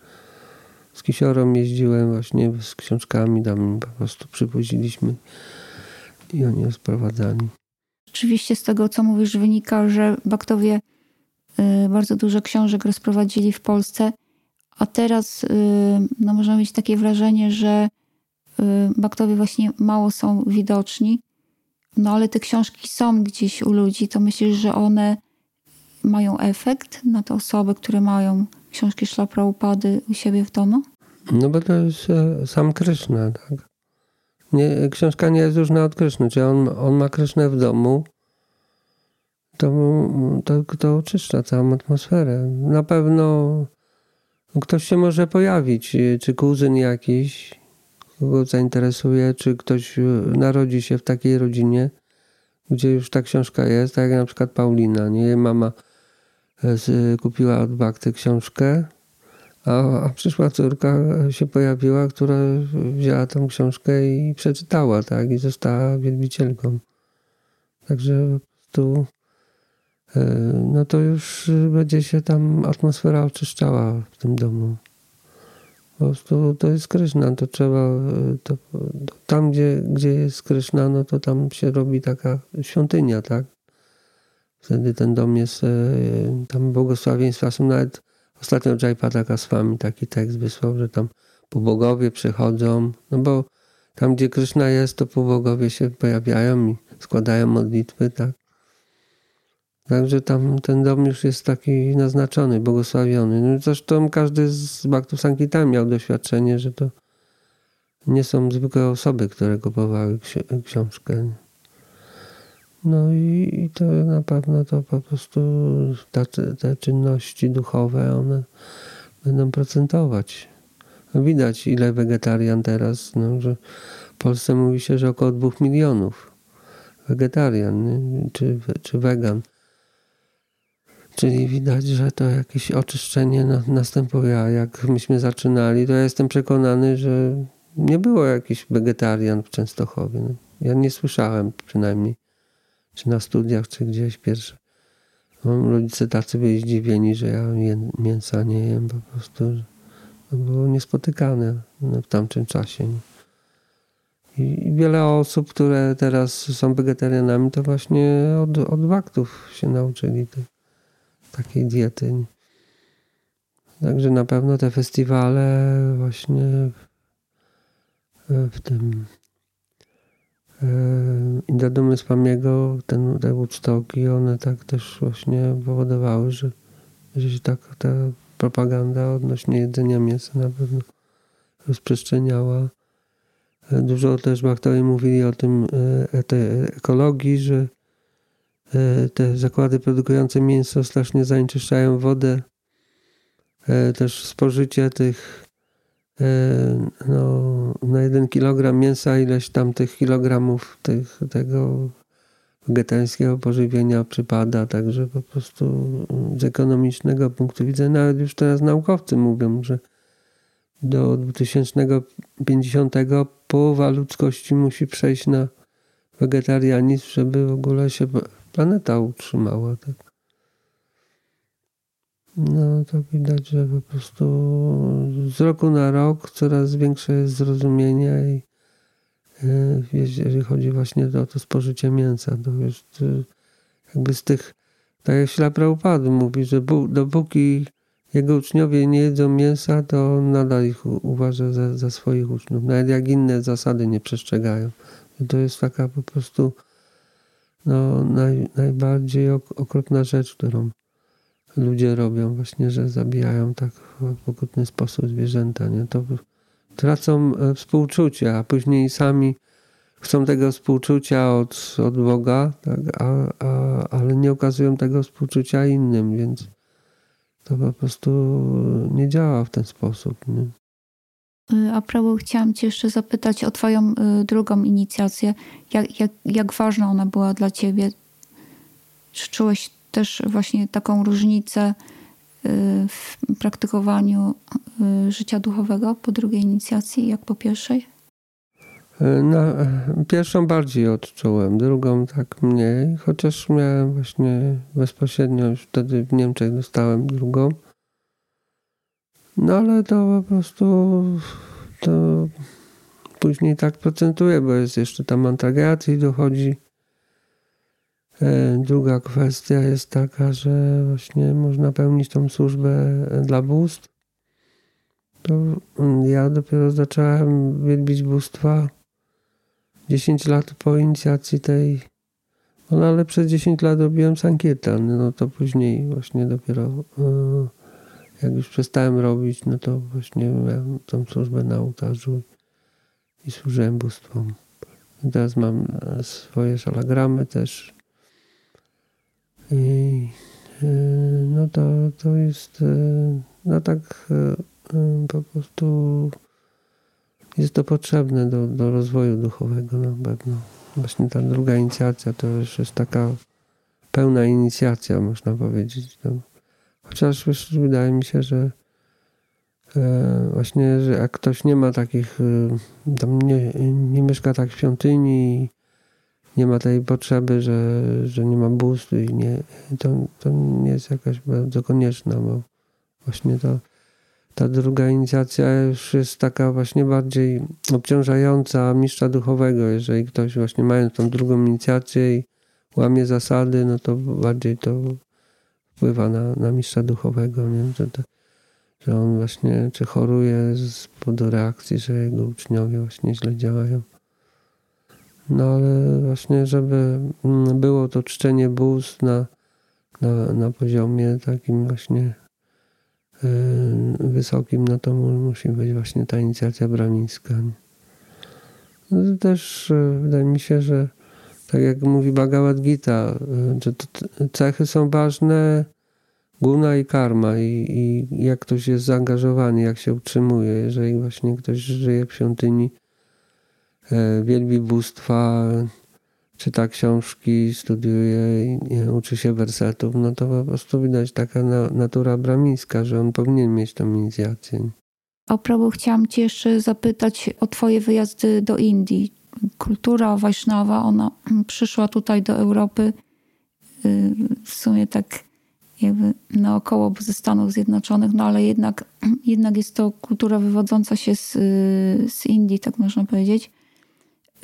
z kisiorą jeździłem właśnie z książkami, tam po prostu przywoziliśmy i oni je sprowadzali. Oczywiście z tego, co mówisz, wynika, że Baktowie y, bardzo dużo książek rozprowadzili w Polsce, a teraz y, no, można mieć takie wrażenie, że Baktowie właśnie mało są widoczni, no ale te książki są gdzieś u ludzi, to myślisz, że one mają efekt na te osoby, które mają książki Szlapra Upady u siebie w domu? No bo to jest e, sam Kryszna, tak? Nie, książka nie jest różna od Kryszny. Czy on, on ma Krysznę w domu, to, to, to oczyszcza całą atmosferę. Na pewno ktoś się może pojawić, czy kuzyn jakiś, kogo zainteresuje, czy ktoś narodzi się w takiej rodzinie, gdzie już ta książka jest, tak jak na przykład Paulina, nie? Jej mama e, kupiła od Bakty książkę, a, a przyszła córka się pojawiła, która wzięła tą książkę i przeczytała, tak, i została wielbicielką. Także tu e, no to już będzie się tam atmosfera oczyszczała w tym domu. Po prostu to jest Kryszna, to trzeba, to, to tam gdzie, gdzie jest Kryszna, no to tam się robi taka świątynia, tak? Wtedy ten dom jest, e, tam błogosławieństwa są nawet Ostatnio Jaypada Goswami taki tekst wysłał, że tam półbogowie przychodzą, no bo tam, gdzie Kryszna jest, to półbogowie się pojawiają i składają modlitwy, tak. Także tam ten dom już jest taki naznaczony, błogosławiony. No zresztą każdy z Bhaktów Sankitami miał doświadczenie, że to nie są zwykłe osoby, które kupowały książkę. No i, i to na pewno to po prostu te, te czynności duchowe, one będą procentować. Widać ile wegetarian teraz, no, że w Polsce mówi się, że około dwóch milionów wegetarian nie? Czy, czy wegan. Czyli widać, że to jakieś oczyszczenie następuje. A jak myśmy zaczynali, to ja jestem przekonany, że nie było jakichś wegetarian w Częstochowie. No, ja nie słyszałem przynajmniej czy na studiach, czy gdzieś pierwsze. No, rodzice tacy byli zdziwieni, że ja mięsa nie jem, po prostu to było niespotykane w tamtym czasie. I wiele osób, które teraz są wegetarianami, to właśnie od, od waktów się nauczyli tej, takiej diety. Także na pewno te festiwale właśnie w, tym i do dumy z Pamiego ten, te Woodstocki, one tak też właśnie powodowały, że, że się tak ta propaganda odnośnie jedzenia mięsa na pewno rozprzestrzeniała. Dużo też bakterii mówili o tym, e, tej ekologii, że e, te zakłady produkujące mięso strasznie zanieczyszczają wodę. E, też spożycie tych E, no, na jeden kilogram mięsa ileś tam tych kilogramów tych, tego wegetariańskiego pożywienia przypada, także po prostu z ekonomicznego punktu widzenia, nawet już teraz naukowcy mówią, że do 2050 połowa ludzkości musi przejść na wegetarianizm, żeby w ogóle się planeta utrzymała. Tak. No to widać, że po prostu z roku na rok coraz większe jest zrozumienie i e, jeżeli chodzi właśnie o to spożycie mięsa, to jest e, jakby z tych, tak jak Ślapra Upadu mówi, że dopóki jego uczniowie nie jedzą mięsa, to nadal ich uważa za, za swoich uczniów. Nawet jak inne zasady nie przestrzegają. To jest taka po prostu no, naj, najbardziej okrutna rzecz, którą ludzie robią właśnie, że zabijają tak w okrutny sposób zwierzęta. Nie? To tracą e, współczucie, a później sami chcą tego współczucia od, od Boga, tak? a, a, ale nie okazują tego współczucia innym, więc to po prostu nie działa w ten sposób. Nie? Y, a prawo chciałam Cię jeszcze zapytać o Twoją y, drugą inicjację. Jak, jak, jak ważna ona była dla Ciebie? Czy czułeś też właśnie taką różnicę y, w praktykowaniu życia duchowego po drugiej inicjacji, jak po pierwszej? Pierwszą bardziej odczułem, drugą tak mniej, chociaż miałem właśnie bezpośrednio już wtedy w Niemczech dostałem drugą. No ale to po prostu to później tak procentuje, bo jest jeszcze tam antagiacji dochodzi. E, druga kwestia jest taka, że właśnie można pełnić tą służbę dla bóstw. To ja dopiero zacząłem wielbić bóstwa 10 lat po inicjacji tej. No ale przez 10 lat robiłem sankietan, no to później właśnie dopiero yy, jak już przestałem robić, no to właśnie miałem tą służbę na ołtarzu i służyłem bóstwom. I teraz mam swoje szalagramy też. I e, no to, to jest e, no tak e, po prostu jest to potrzebne do, do rozwoju duchowego na pewno. Właśnie ta druga inicjacja to już jest taka pełna inicjacja, można powiedzieć. No. Chociaż już wydaje mi się, że e, właśnie, że jak ktoś nie ma takich, e, tam nie, nie mieszka tak w świątyni, nie ma tej potrzeby, że, że nie ma bóstw i nie, to, to nie jest jakaś bardzo konieczna, bo właśnie to, ta druga inicjacja już jest taka właśnie bardziej obciążająca mistrza duchowego. Jeżeli ktoś właśnie mając tą drugą inicjację i łamie zasady, no to bardziej to wpływa na, na mistrza duchowego, nie? Że, że on właśnie czy choruje z powodu reakcji, że jego uczniowie właśnie źle działają. No ale właśnie, żeby mm, było to czczenie bóstw na, na, na poziomie takim właśnie yy, wysokim, no to musi być właśnie ta inicjacja bramińska. No też yy, wydaje mi się, że tak jak mówi Bhagavad Gita, y, że cechy są ważne, guna i karma i, i jak ktoś jest zaangażowany, jak się utrzymuje. Jeżeli właśnie ktoś żyje w świątyni, e, wielbi bóstwa, czyta książki, studiuje i uczy się wersetów, no to po prostu widać taka natura bramińska, że on powinien mieć tą inicjację. A prawo chciałam Cię jeszcze zapytać o Twoje wyjazdy do Indii kultura Wajsznawa, ona przyszła tutaj do Europy y, w sumie tak jakby naokoło ze Stanów Zjednoczonych, no ale jednak, jednak jest to kultura wywodząca się z, z Indii, tak można powiedzieć.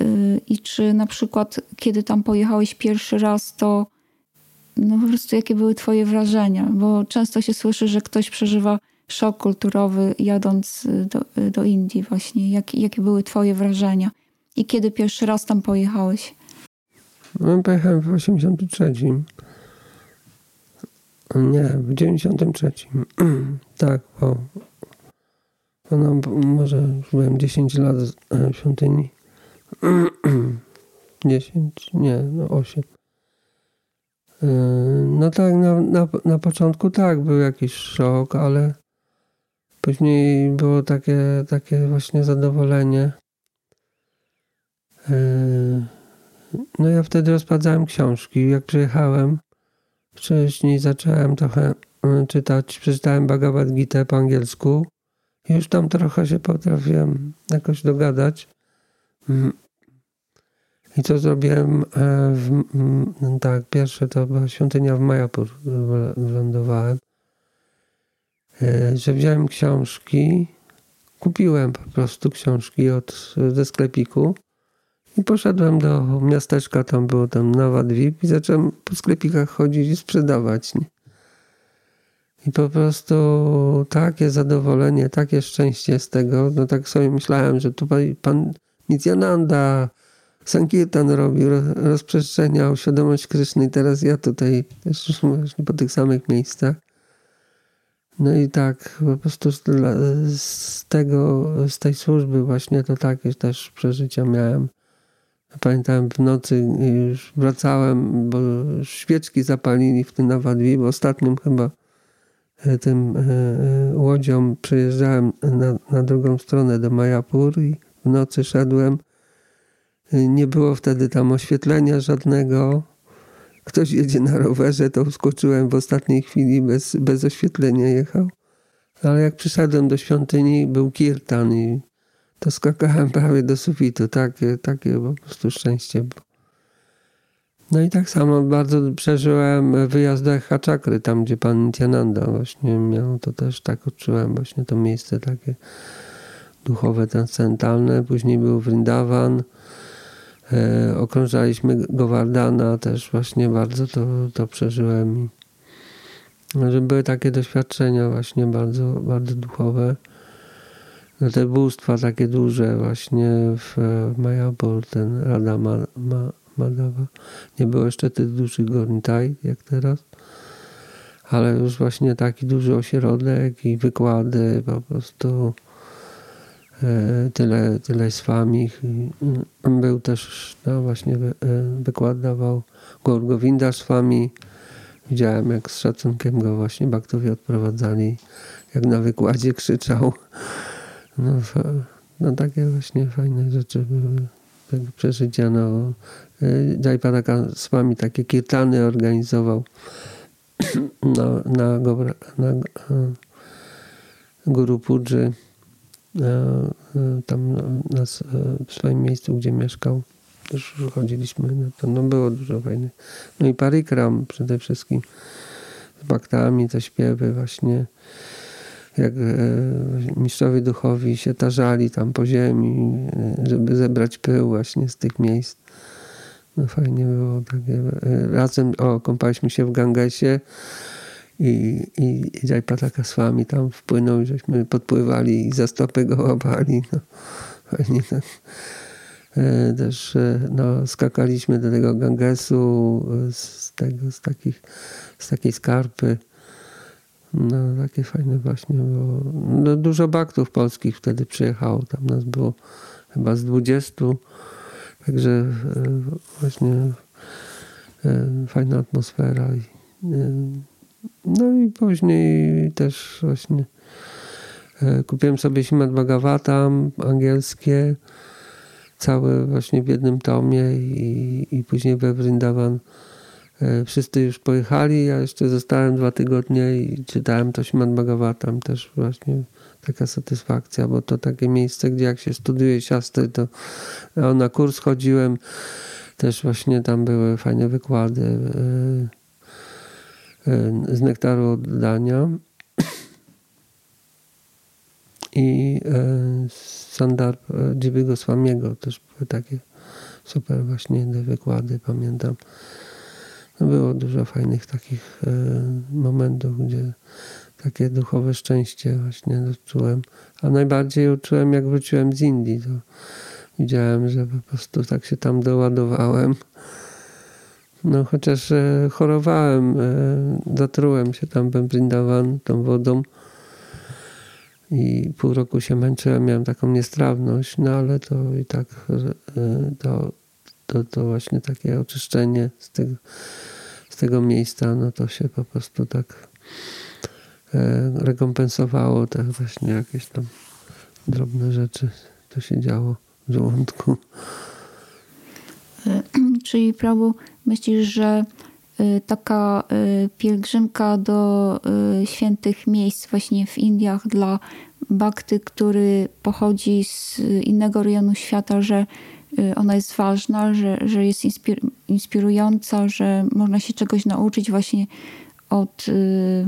Y, I czy na przykład, kiedy tam pojechałeś pierwszy raz, to no po prostu jakie były twoje wrażenia? Bo często się słyszy, że ktoś przeżywa szok kulturowy jadąc do, do Indii właśnie. Jak, jakie były twoje wrażenia? I kiedy pierwszy raz tam pojechałeś? No, pojechałem w 83. Nie, w 93. tak, bo no, może byłem 10 lat w świątyni. 10? Nie, no 8. Yy, no tak, na, na, na początku tak, był jakiś szok, ale później było takie, takie właśnie zadowolenie. Yy, no ja wtedy rozpadzałem książki. Jak przyjechałem wcześniej, zacząłem trochę yy, czytać, przeczytałem Bhagavad Gita po angielsku. Już tam trochę się potrafiłem jakoś dogadać. Mm. I co zrobiłem? E, w, tak, pierwsze to była świątynia w Majapur, wylądowałem. E, że wziąłem książki, kupiłem po prostu książki od, ze sklepiku i poszedłem do miasteczka, tam było tam Nawadwip i zacząłem po sklepikach chodzić i sprzedawać. I po prostu takie zadowolenie, takie szczęście z tego, no tak sobie myślałem, że tutaj pan Nityananda Sankirtan robił, rozprzestrzeniał świadomość Kryszny i teraz ja tutaj też właśnie po tych samych miejscach. No i tak po prostu z tego, z tej służby właśnie to takie też przeżycia miałem. Pamiętam w nocy już wracałem, bo świeczki zapalili w tym Nawadwi, bo ostatnim chyba e, tym e, e, łodzią przejeżdżałem na, na drugą stronę do Majapur i w nocy szedłem. Nie było wtedy tam oświetlenia żadnego. Ktoś jedzie na rowerze, to skoczyłem w ostatniej chwili, bez, bez oświetlenia jechał. Ale jak przyszedłem do świątyni, był kirtan i to skakałem prawie do sufitu. Takie, takie po prostu szczęście było. No i tak samo bardzo przeżyłem wyjazd do Haczakry, tam gdzie pan Nityananda właśnie miał, to też tak odczułem właśnie to miejsce takie duchowe, transcendentalne. Później był Vrindavan, e, okrążaliśmy Govardhana, też właśnie bardzo to, to przeżyłem. I, że były takie doświadczenia właśnie bardzo, bardzo duchowe no te bóstwa takie duże właśnie w Mayapur, ten Rada Ma, Ma, Madava. Nie było jeszcze tych dużych gornitaj jak teraz, ale już właśnie taki duży ośrodek i wykłady po prostu e, tyle, tyle swamich. Był też, no właśnie e, wykład dawał swami. Widziałem jak z szacunkiem go właśnie baktowie odprowadzali, jak na wykładzie krzyczał. No, no takie właśnie fajne rzeczy były tego przeżycia. No, y, Jaipadaka z wami takie kirtany organizował na, na, na, na Guru Pudży, tam na, w swoim miejscu, gdzie mieszkał. Też chodziliśmy na to. No było dużo fajnych. No i parikram przede wszystkim z baktami, te śpiewy właśnie jak e, mistrzowie duchowi się tarzali tam po ziemi, e, żeby zebrać pył właśnie z tych miejsc. No fajnie było takie. E, razem, o, kąpaliśmy się w Gangesie i, i, i Jaypataka z wami tam wpłynął żeśmy podpływali i za stopy go łapali. No, fajnie tak. Też no, skakaliśmy do tego Gangesu z, tego, z, takich, z takiej skarpy no, takie fajne właśnie, no, dużo baktów polskich wtedy przyjechało. Tam nas było chyba z 20. Także e, właśnie e, fajna atmosfera. E, no i później też właśnie kupiłem sobie Simad Bhagavatam angielskie, całe właśnie w jednym tomie i, i później we Vrindavan wszyscy już pojechali, ja jeszcze zostałem dwa tygodnie i czytałem to Śmad Bhagavatam, też właśnie taka satysfakcja, bo to takie miejsce, gdzie jak się studiuje siastry, to na kurs chodziłem, też właśnie tam były fajne wykłady e, e, z nektaru oddania i Sandar Dziby Goswamiego też były takie super właśnie wykłady, pamiętam. No było dużo fajnych takich e, momentów, gdzie takie duchowe szczęście właśnie odczułem. A najbardziej odczułem, jak wróciłem z Indii. To widziałem, że po prostu tak się tam doładowałem. No chociaż e, chorowałem, e, zatrułem się tam Brindavan tą wodą i pół roku się męczyłem, miałem taką niestrawność, no ale to i tak to to, to właśnie takie oczyszczenie z tego, z tego miejsca, no to się po prostu tak e, rekompensowało te właśnie jakieś tam drobne rzeczy, to się działo w żołądku. E, czyli Prabu, myślisz, że e, taka pielgrzymka do świętych miejsc właśnie w Indiach dla bakty, który pochodzi z innego rejonu świata, że ona jest ważna, że, że jest inspirująca, że można się czegoś nauczyć właśnie od, y,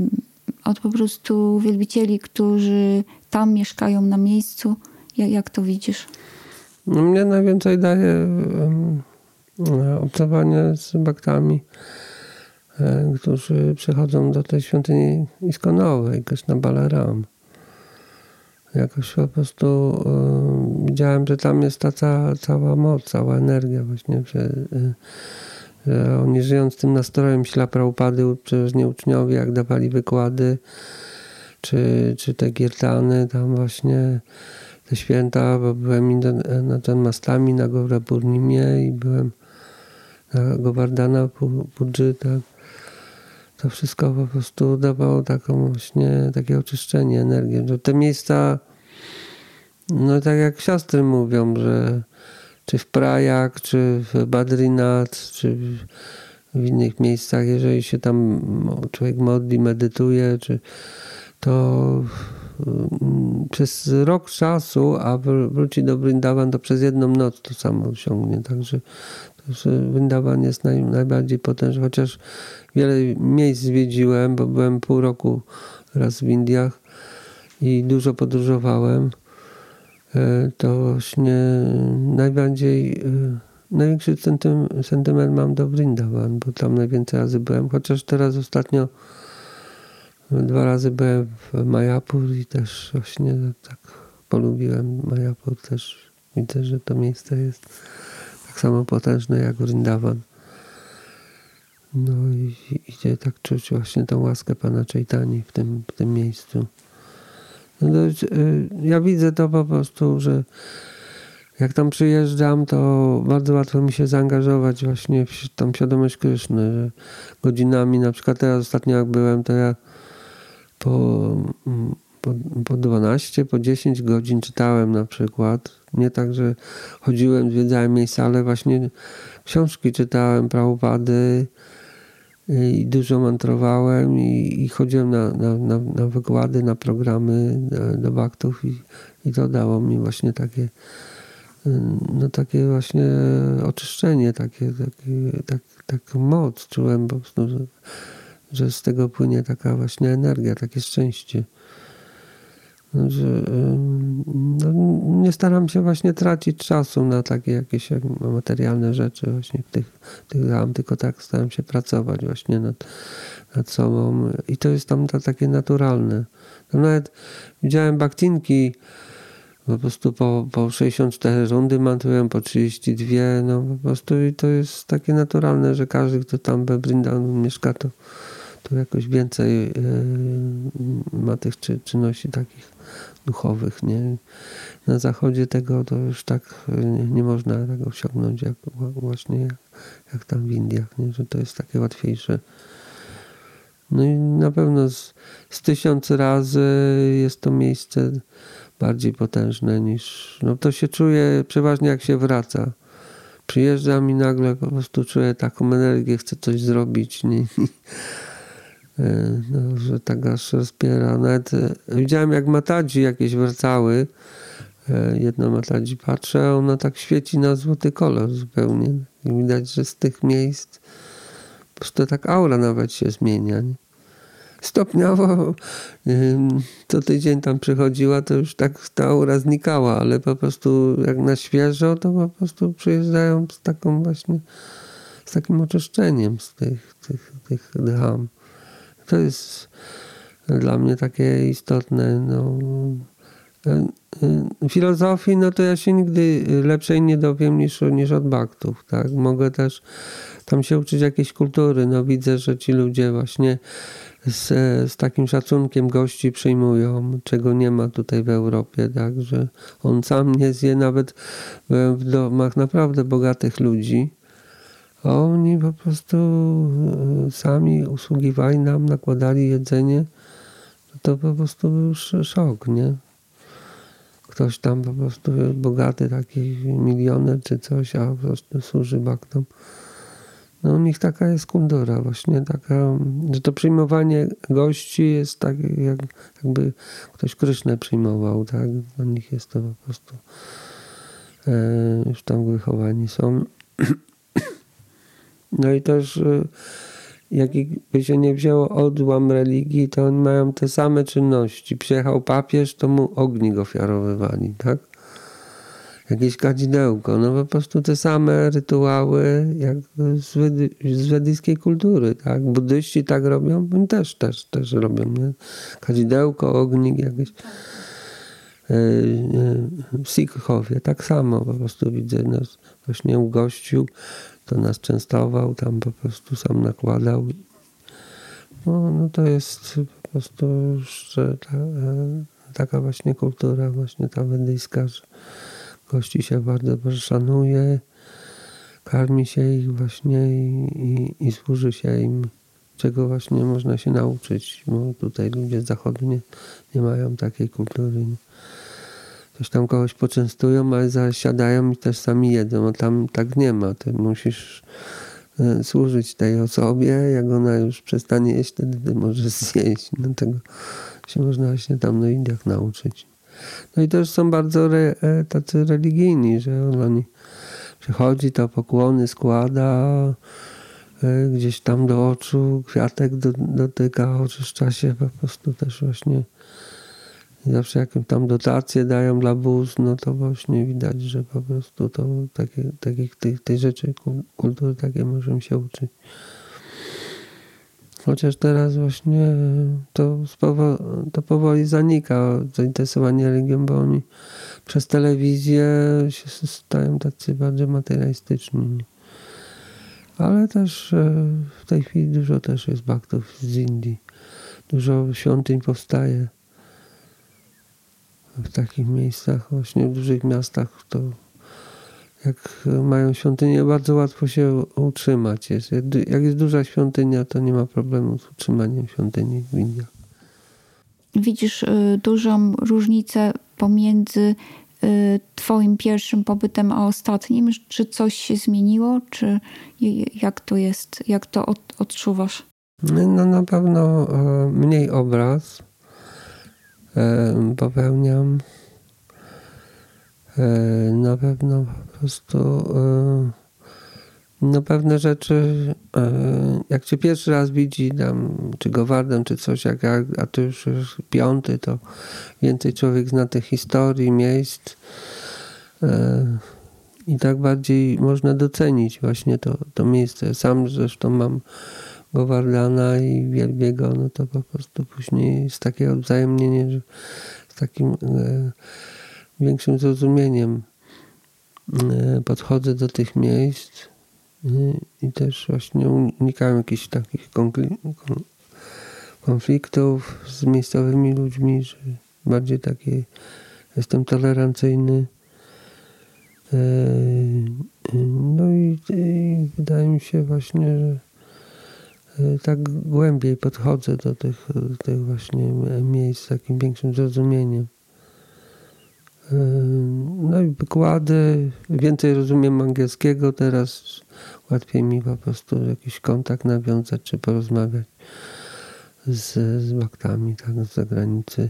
od po prostu wielbicieli, którzy tam mieszkają na miejscu. Jak, jak to widzisz? No mnie najwięcej daje obcowanie z baktami, e, którzy przychodzą do tej świątyni iskonowej, Krishna Balaram. Jakoś po prostu y, widziałem, że tam jest ta cała, cała moc, cała energia właśnie, że, y, że oni żyjąc tym nastrojem śla Prabhupady, przeważnie uczniowie, jak dawali wykłady, czy, czy te girtany, tam właśnie te święta, bo byłem na ten mastami na Gowra Purnimie i byłem na Govardhana Pudży, tak. To wszystko po prostu dawało taką właśnie, takie oczyszczenie, energię. Te miejsca, no tak jak siostry mówią, że czy w Prajak, czy w Badrinath, czy w innych miejscach, jeżeli się tam człowiek modli, medytuje, czy to mm, przez rok czasu, a wróci do Brindavan, to przez jedną noc to samo osiągnie. Także Brindavan jest naj, najbardziej potężny, chociaż wiele miejsc zwiedziłem, bo byłem pół roku raz w Indiach i dużo podróżowałem. E, to właśnie najbardziej, e, największy sentyment mam do Brindavan, bo tam najwięcej razy byłem, chociaż teraz ostatnio Dwa razy byłem w Majapur i też właśnie tak polubiłem Majapur też. Widzę, że to miejsce jest tak samo jak Vrindavan. No i tak czuć właśnie tą łaskę Pana Czejtani w tym, w tym miejscu. No y, ja widzę to po prostu, że jak tam przyjeżdżam, to bardzo łatwo mi się zaangażować właśnie w tam świadomość Kryszny, że godzinami, na przykład teraz ostatnio jak byłem, to ja po, po, po 12, po 10 godzin czytałem na przykład. Nie tak, że chodziłem, zwiedzałem miejsca, ale właśnie książki czytałem, prawopady i dużo mantrowałem i, i chodziłem na, na, na, na, wykłady, na programy do, baktów i, i to dało mi właśnie takie no takie właśnie oczyszczenie, takie, takie tak, tak moc czułem po prostu, że że z tego płynie taka właśnie energia, takie szczęście. Że, no, nie staram się właśnie tracić czasu na takie jakieś materialne rzeczy właśnie tych, tych ram, tylko tak staram się pracować właśnie nad, nad sobą i to jest tam to takie naturalne. Nawet widziałem baktinki po prostu po, po 64 rundy mantują, po 32, no po prostu i to jest takie naturalne, że każdy, kto tam we Brindan mieszka, to to jakoś więcej e, ma tych czynności takich duchowych. Nie? Na zachodzie tego to już tak e, nie, nie można tego osiągnąć jak właśnie jak, jak tam w Indiach, nie? że to jest takie łatwiejsze. No i na pewno z, z tysiąc razy jest to miejsce bardziej potężne niż. No to się czuje przeważnie jak się wraca. Przyjeżdżam i nagle po prostu czuję taką energię, chcę coś zrobić. Nie? E, no, że tak aż rozpiera. Nawet e, widziałem jak matadzi jakieś wracały. Jedna matadzi patrzę, ona tak świeci na złoty kolor zupełnie. I widać, że z tych miejsc po prostu tak aura nawet się zmienia. Nie? Stopniowo co tydzień tam przychodziła, to już tak ta aura znikała, ale po prostu jak na świeżo, to po prostu przyjeżdżają z taką właśnie, z takim oczyszczeniem z tych, tych, tych dham. To jest dla mnie takie istotne. No. Filozofii, no to ja się nigdy lepszej nie dowiem niż, niż od baktów, tak? Mogę też tam się uczyć jakiejś kultury. No widzę, że ci ludzie właśnie z, z takim szacunkiem gości przyjmują, czego nie ma tutaj w Europie, tak? Że on sam nie zje nawet w domach naprawdę bogatych ludzi oni po prostu e, sami usługiwali nam, nakładali jedzenie. To po prostu był szok, nie? Ktoś tam po prostu bogaty, taki milioner czy coś, a po prostu służy baktom. No u nich taka jest kultura właśnie, taka, że to przyjmowanie gości jest tak, jak, jakby ktoś Krysznę przyjmował, tak? Dla nich jest to po prostu e, już tam wychowani są. No i też y, jakby się nie wzięło odłam religii, to oni mają te same czynności. Przyjechał papież, to mu ognik ofiarowywali, tak? Jakieś kadzidełko, no po prostu te same rytuały jak z, wedy, wedyjskiej kultury, tak? Buddyści tak robią, oni też, też, też robią, nie? Kadzidełko, ognik jakieś. w Sikhowie tak samo po prostu widzę nas właśnie ugościł, to nas częstował, tam po prostu sam nakładał. No, no to jest po prostu że ta, taka właśnie kultura właśnie ta wedyjska, że gości się bardzo, szanuje, karmi się ich właśnie i, i, i służy się im, czego właśnie można się nauczyć, bo tutaj ludzie z zachodu nie, nie mają takiej kultury. Coś tam kogoś poczęstują, ale zasiadają i też sami jedzą, a tam tak nie ma. Ty musisz e, służyć tej osobie, jak ona już przestanie jeść, wtedy ty możesz zjeść. No tego się można właśnie tam na Indiach nauczyć. No i też są bardzo re, e, tacy religijni, że oni przychodzi, to pokłony składa, e, gdzieś tam do oczu kwiatek do, dotyka, oczyszcza się po prostu też właśnie zawsze jak tam dotacje dają dla buz, no to właśnie widać, że po prostu to takie, takich tych, tej rzeczy, kultury takie możemy się uczyć. Chociaż teraz właśnie to, to powoli zanika zainteresowanie religią, bo oni przez telewizję się stają tacy bardziej materialistyczni. Ale też e, w tej chwili dużo też jest baktów z Indii. Dużo świątyń powstaje w takich miejscach, właśnie w dużych miastach, to jak mają świątynię, bardzo łatwo się utrzymać. Jest. Jak jest duża świątynia, to nie ma problemu z utrzymaniem świątyni w Indiach. Widzisz y, dużą różnicę pomiędzy y, Twoim pierwszym pobytem a ostatnim? Czy coś się zmieniło? Czy jak to jest? Jak to odczuwasz? No na pewno e, mniej obraz popełniam. E, na pewno po prostu e, no pewne rzeczy, e, jak cię pierwszy raz widzi tam, czy Gowardem, czy coś, jak, a ty już, już piąty, to więcej człowiek zna tych historii, miejsc i tak bardziej można docenić właśnie to, to miejsce. Sam zresztą mam Gowardana i wielbię go, no to po prostu później jest takie odwzajemnienie, że z takim większym zrozumieniem e, podchodzę do tych miejsc e, i też właśnie unikałem jakichś takich konfliktów z miejscowymi ludźmi, że bardziej taki jestem tolerancyjny. E, no i, i wydaje mi się właśnie, że tak głębiej podchodzę do tych, tych właśnie miejsc z takim większym zrozumieniem. No i wykłady, więcej rozumiem angielskiego, teraz łatwiej mi po prostu jakiś kontakt nawiązać czy porozmawiać z, z baktami tak, z zagranicy.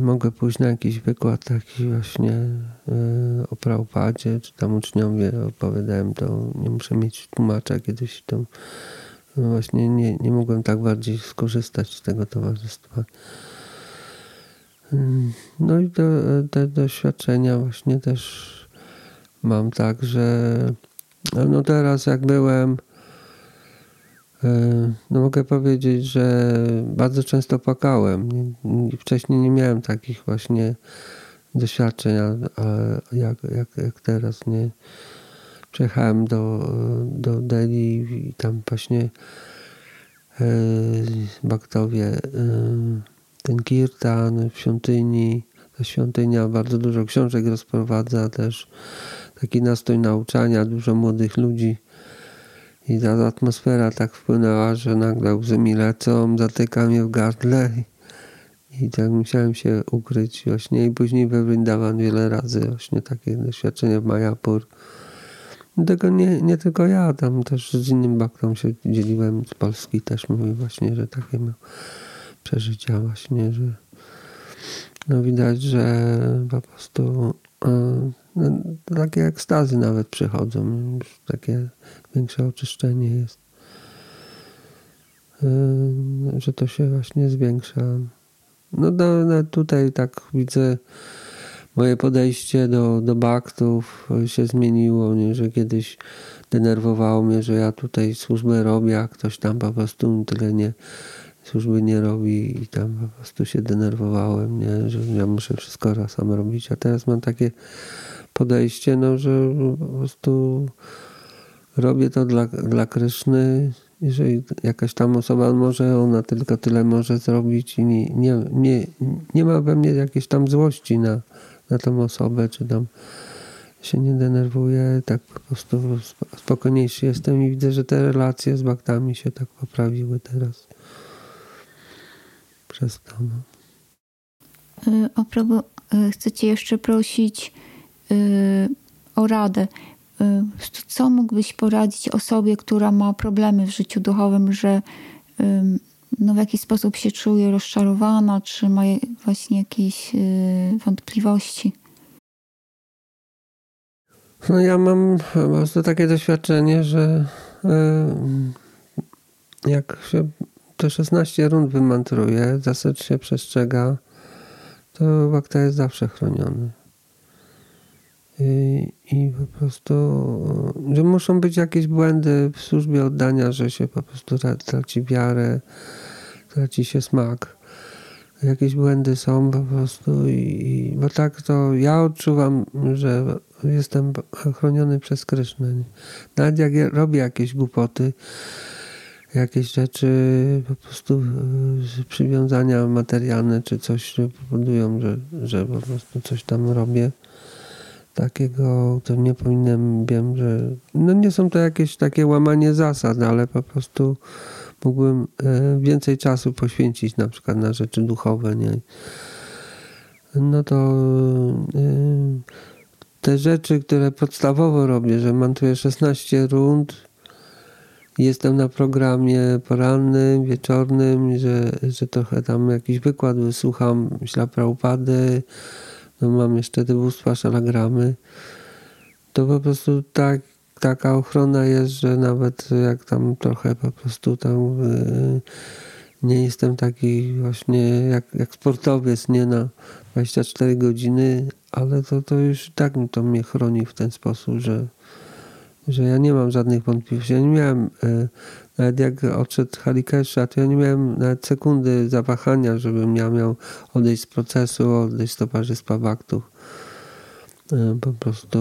Mogę pójść na jakiś wykład taki właśnie o Praupadzie, czy tam uczniowie opowiadałem to, nie muszę mieć tłumacza kiedyś to no właśnie nie, nie mogłem tak bardziej skorzystać z tego towarzystwa. No i te, te doświadczenia właśnie też mam tak, że no teraz jak byłem, no mogę powiedzieć, że bardzo często płakałem. Wcześniej nie miałem takich właśnie doświadczeń jak, jak, jak teraz. Nie? Przyjechałem do, do Delhi i tam właśnie e, Baktowie e, ten kirtan w świątyni. Ta świątynia bardzo dużo książek rozprowadza, też taki nastrój nauczania, dużo młodych ludzi. I ta atmosfera tak wpłynęła, że nagle łzy mi lecą, zatyka mnie w gardle. I tak musiałem się ukryć właśnie. I później we Vrindavan wiele razy właśnie takie doświadczenia w Mayapur. Tego nie, nie tylko ja, tam też z innym baktą się dzieliłem, z Polski też mówię właśnie, że takie miał przeżycia właśnie, że no widać, że po prostu no, takie ekstazy nawet przychodzą, już takie większe oczyszczenie jest, e, że to się właśnie zwiększa. No, no, no tutaj tak widzę moje podejście do, do baktów się zmieniło, nie? że kiedyś denerwowało mnie, że ja tutaj służbę robię, a ktoś tam po prostu tyle nie służby nie robi i tam po prostu się denerwowałem, nie? że ja muszę wszystko sam robić, a teraz mam takie podejście, no, że po prostu robię to dla, dla Kryszny, jeżeli jakaś tam osoba może, ona tylko tyle może zrobić i nie, nie, nie, nie ma we mnie jakiejś tam złości na, na tą osobę, czy tam się nie denerwuję, tak po prostu spokojniejszy jestem i widzę, że te relacje z baktami się tak poprawiły teraz przez. No. Y, o prawo, y, chcę cię jeszcze prosić yy, o radę. Yy, co mógłbyś poradzić osobie, która ma problemy w życiu duchowym, że no w jakiś sposób się czuje rozczarowana, czy ma właśnie jakieś wątpliwości? No ja mam po prostu takie doświadczenie, że jak się te 16 rund wymantruje, zasad się przestrzega, to bakta jest zawsze chroniony. I, I, po prostu, że muszą być jakieś błędy w służbie oddania, że się po prostu traci wiarę, traci się smak. Jakieś błędy są po prostu i, bo tak to ja odczuwam, że jestem chroniony przez Krysznę. Nawet jak ja robię jakieś głupoty, jakieś rzeczy po prostu e, przywiązania materialne czy coś powodują, że, że po prostu coś tam robię takiego, to nie powinienem, wiem, że no nie są to jakieś takie łamanie zasad, ale po prostu mógłbym e, więcej czasu poświęcić na przykład na rzeczy duchowe, nie? No to e, te rzeczy, które podstawowo robię, że mantuję 16 rund, jestem na programie porannym, wieczornym, że, że trochę tam jakiś wykład wysłucham, myślę Praupady, no mam jeszcze dywództwa szalagramy, to po prostu tak, taka ochrona jest, że nawet jak tam trochę po prostu tam yy, nie jestem taki właśnie jak, jak sportowiec, nie na 24 godziny, ale to, to już tak to mnie chroni w ten sposób, że, że ja nie mam żadnych wątpliwości. Ja nie miałem, e, nawet jak odszedł Harikesha, to ja nie miałem nawet sekundy zawahania, żebym ja miał odejść z procesu, odejść z towarzystwa waktów. E, po prostu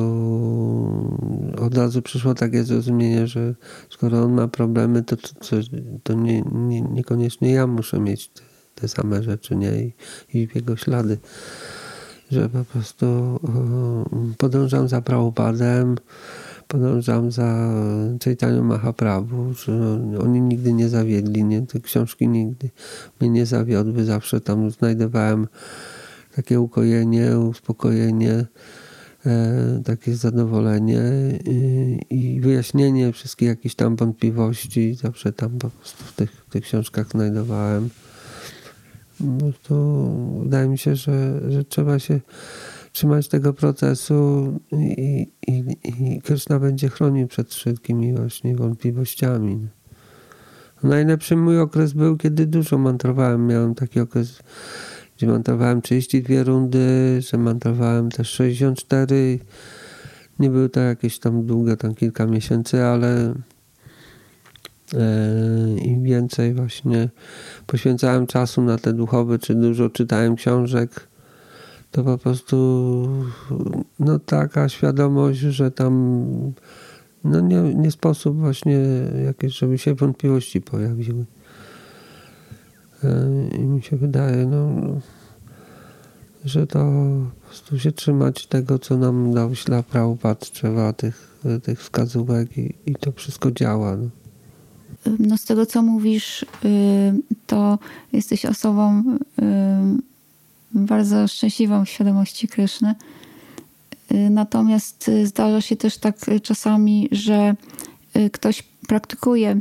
od razu przyszło takie zrozumienie, że skoro on ma problemy, to, to, to nie, nie, niekoniecznie ja muszę mieć te, te same rzeczy, nie? I, I jego ślady. Że po prostu e, podążam za prawopadem, podążam za Chaitanya Mahaprabhu, że oni nigdy nie zawiedli, nie? te książki nigdy mnie nie zawiodły, zawsze tam znajdowałem takie ukojenie, uspokojenie, e, takie zadowolenie i, i wyjaśnienie wszystkich jakichś tam wątpliwości, zawsze tam po prostu w tych, w tych książkach znajdowałem. No to wydaje mi się, że, że trzeba się trzymać tego procesu i, i, i Krishna będzie chronił przed wszelkimi właśnie wątpliwościami. Najlepszy mój okres był, kiedy dużo mantrowałem. Miałem taki okres, gdzie mantrowałem 32 rundy, że mantrowałem też 64. Nie były to jakieś tam długie, tam kilka miesięcy, ale e, im więcej właśnie poświęcałem czasu na te duchowe, czy dużo czytałem książek, to po prostu no taka świadomość, że tam no nie, nie sposób właśnie jakieś, żeby się wątpliwości pojawiły. E, I mi się wydaje, no, że to po prostu się trzymać tego, co nam dał ślad Prabhupada, trzeba tych, tych wskazówek i, i to wszystko działa. No. no z tego, co mówisz, y, to jesteś osobą y, bardzo szczęśliwą świadomości Kryszny. Y, natomiast y, zdarza się też tak czasami, że y, ktoś praktykuje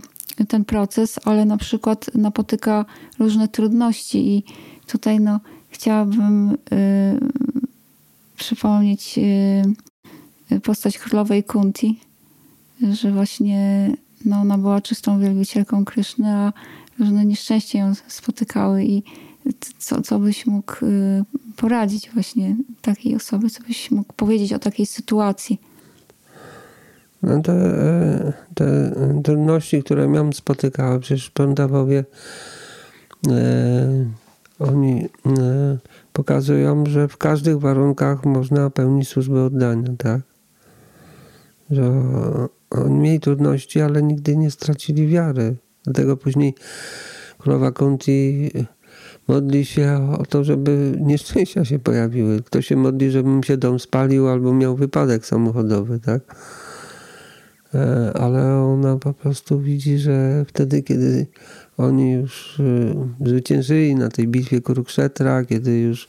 ten proces, ale na przykład napotyka różne trudności i tutaj no, chciałabym y, przypomnieć y, postać królowej Kunti, że właśnie no, ona była czystą wielbicielką Kryszny, a różne nieszczęścia ją spotykały i co, co byś mógł y, poradzić właśnie takiej osobie, co byś mógł powiedzieć o takiej sytuacji? No te, e, te trudności, które miałem spotykałem, przecież Pandawowie e, oni e, pokazują, że w każdych warunkach można pełnić służbę oddania, tak? Że oni mieli trudności, ale nigdy nie stracili wiary. Dlatego później królowa Kunti modli się o to, żeby nieszczęścia się pojawiły. Ktoś się modli, żeby mu się dom spalił albo miał wypadek samochodowy, tak? E, ale ona po prostu widzi, że wtedy, kiedy oni już e, zwyciężyli na tej bitwie Kurukshetra, kiedy już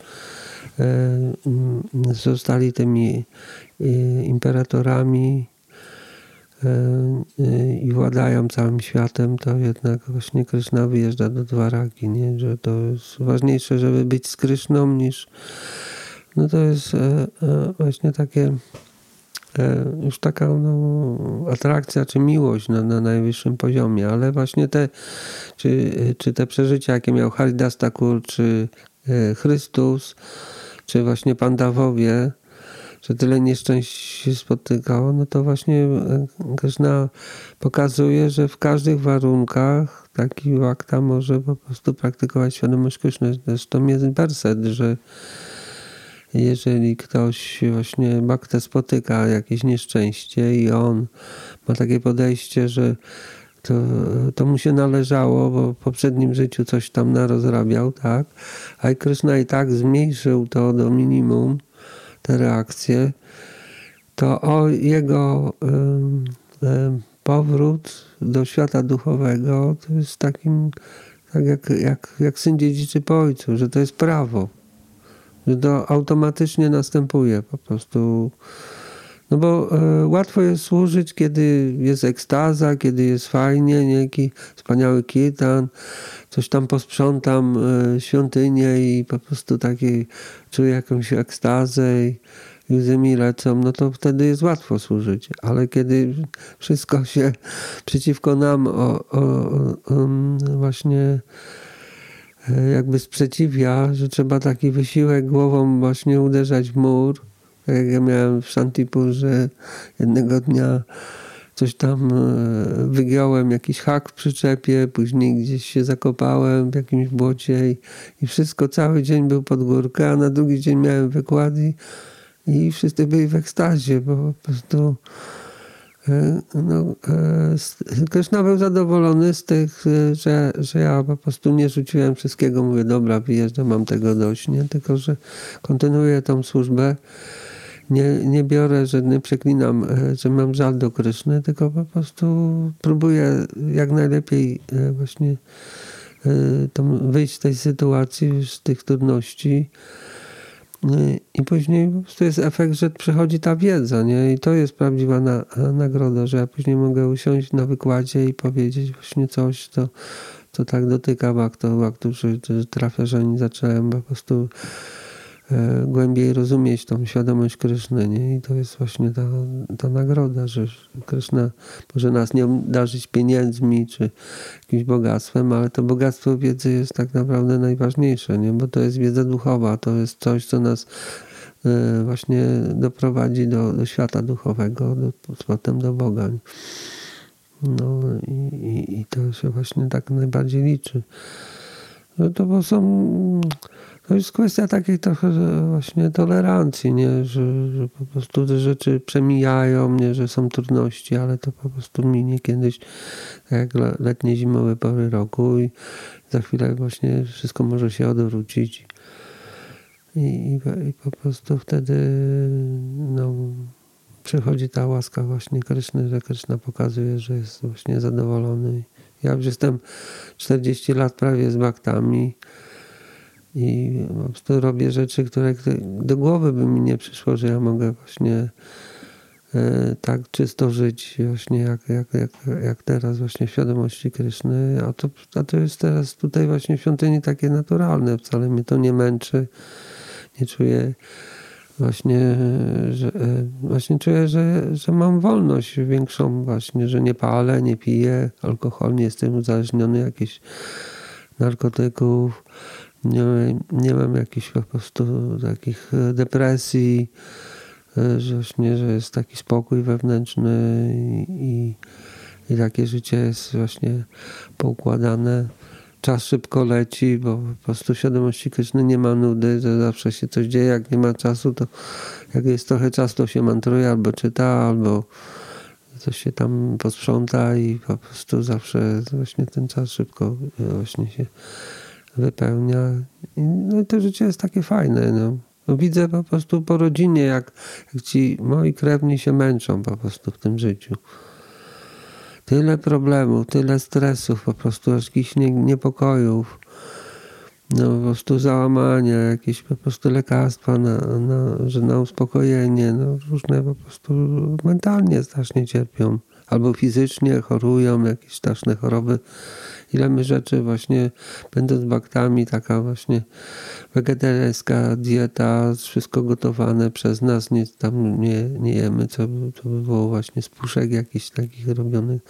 e, zostali tymi imperatorami i władają całym światem, to jednak właśnie Kryszna wyjeżdża do Dwaraki, nie? że to jest ważniejsze, żeby być z Kryszną niż no to jest właśnie takie E, już taka no, atrakcja czy miłość na, na najwyższym poziomie, ale właśnie te, czy, czy te przeżycia, jakie miał Haridas Thakur, czy e, Chrystus, czy właśnie Pandawowie, że tyle nieszczęść się spotykało, no to właśnie e, Krishna pokazuje, że w każdych warunkach taki wakta może po prostu praktykować świadomość Krishna. Zresztą jest werset, że jeżeli ktoś właśnie baktę spotyka jakieś nieszczęście i on ma takie podejście, że to, to mu się należało, bo w poprzednim życiu coś tam narozrabiał, tak? A Krishna i tak zmniejszył to do minimum, te reakcje, to o jego powrót do świata duchowego to jest takim, tak jak, jak, jak syn dziedziczy po ojcu, że to jest prawo że to automatycznie następuje po prostu. No bo e, łatwo jest służyć, kiedy jest ekstaza, kiedy jest fajnie, nieki wspaniały kirtan, coś tam posprzątam e, świątynię i po prostu takiej czuję jakąś ekstazę i łzy mi lecą, no to wtedy jest łatwo służyć. Ale kiedy wszystko się przeciwko nam o, o, o, właśnie E, jakby sprzeciwia, że trzeba taki wysiłek głową właśnie uderzać w mur. Ja miałem w Szantipurze jednego dnia coś tam e, wygiąłem, jakiś hak w przyczepie, później gdzieś się zakopałem w jakimś błocie i, i wszystko, cały dzień był pod górkę, a na drugi dzień miałem wykład i, i wszyscy byli w ekstazie, bo po prostu E, no, e, Krishna był zadowolony z tych, że, że ja po prostu nie rzuciłem wszystkiego. Mówię, dobra, wyjeżdżam, mam tego dość, nie? Tylko, że kontynuuję tą służbę. Nie, nie biorę, że nie przeklinam, że mam żal do Kryszny, tylko po prostu próbuję jak najlepiej właśnie wyjść z tej sytuacji, z tych trudności i później po prostu jest efekt, że przychodzi ta wiedza, nie? I to jest prawdziwa na, nagroda, że ja później mogę usiąść na wykładzie i powiedzieć właśnie coś, co, co tak dotyka że, że trafia, że nie zacząłem po prostu E, głębiej rozumieć tą świadomość Kryszny. Nie? I to jest właśnie ta, ta nagroda, że Kryszna może nas nie darzyć pieniędzmi czy jakimś bogactwem, ale to bogactwo wiedzy jest tak naprawdę najważniejsze, nie? bo to jest wiedza duchowa, to jest coś, co nas e, właśnie doprowadzi do, do świata duchowego, do, potem do Boga. No i, i, i to się właśnie tak najbardziej liczy. No to bo są to jest kwestia takiej trochę właśnie tolerancji, nie? Że, że po prostu te rzeczy przemijają, nie? że są trudności, ale to po prostu minie kiedyś, tak jak letnie, zimowe pory roku i za chwilę właśnie wszystko może się odwrócić. I, i, i po prostu wtedy no, przychodzi ta łaska właśnie Kryszny, że Kryszna pokazuje, że jest właśnie zadowolony. Ja już jestem 40 lat prawie z baktami i po prostu robię rzeczy, które do głowy by mi nie przyszło, że ja mogę właśnie e, tak czysto żyć właśnie jak, jak, jak, jak teraz właśnie w świadomości Kryszny, a to, a to jest teraz tutaj właśnie w świątyni takie naturalne, wcale mnie to nie męczy, nie czuję właśnie, że e, właśnie czuję, że, że mam wolność większą właśnie, że nie palę, nie piję alkohol, nie jestem uzależniony jakichś narkotyków, nie, nie mam jakichś po prostu takich e, depresji, e, że właśnie, że jest taki spokój wewnętrzny i, i, takie życie jest właśnie poukładane, czas szybko leci, bo po prostu świadomości Kryszny nie ma nudy, że zawsze się coś dzieje, jak nie ma czasu, to jak jest trochę czasu, to się mantruje albo czyta, albo coś się tam posprząta i po prostu zawsze właśnie ten czas szybko właśnie się wypełnia. No i to życie jest takie fajne. No. no widzę po prostu po rodzinie, jak, jak ci moi krewni się męczą po prostu w tym życiu. Tyle problemów, tyle stresów, po prostu jakichś niepokojów, no po prostu załamania, jakieś po prostu lekarstwa na, na, że na uspokojenie, no różne po prostu mentalnie strasznie cierpią. Albo fizycznie chorują, jakieś straszne choroby ile my rzeczy właśnie, będąc baktami, taka właśnie wegetariańska dieta, wszystko gotowane przez nas, nie, tam nie, nie jemy, co to by było właśnie z puszek jakichś takich robionych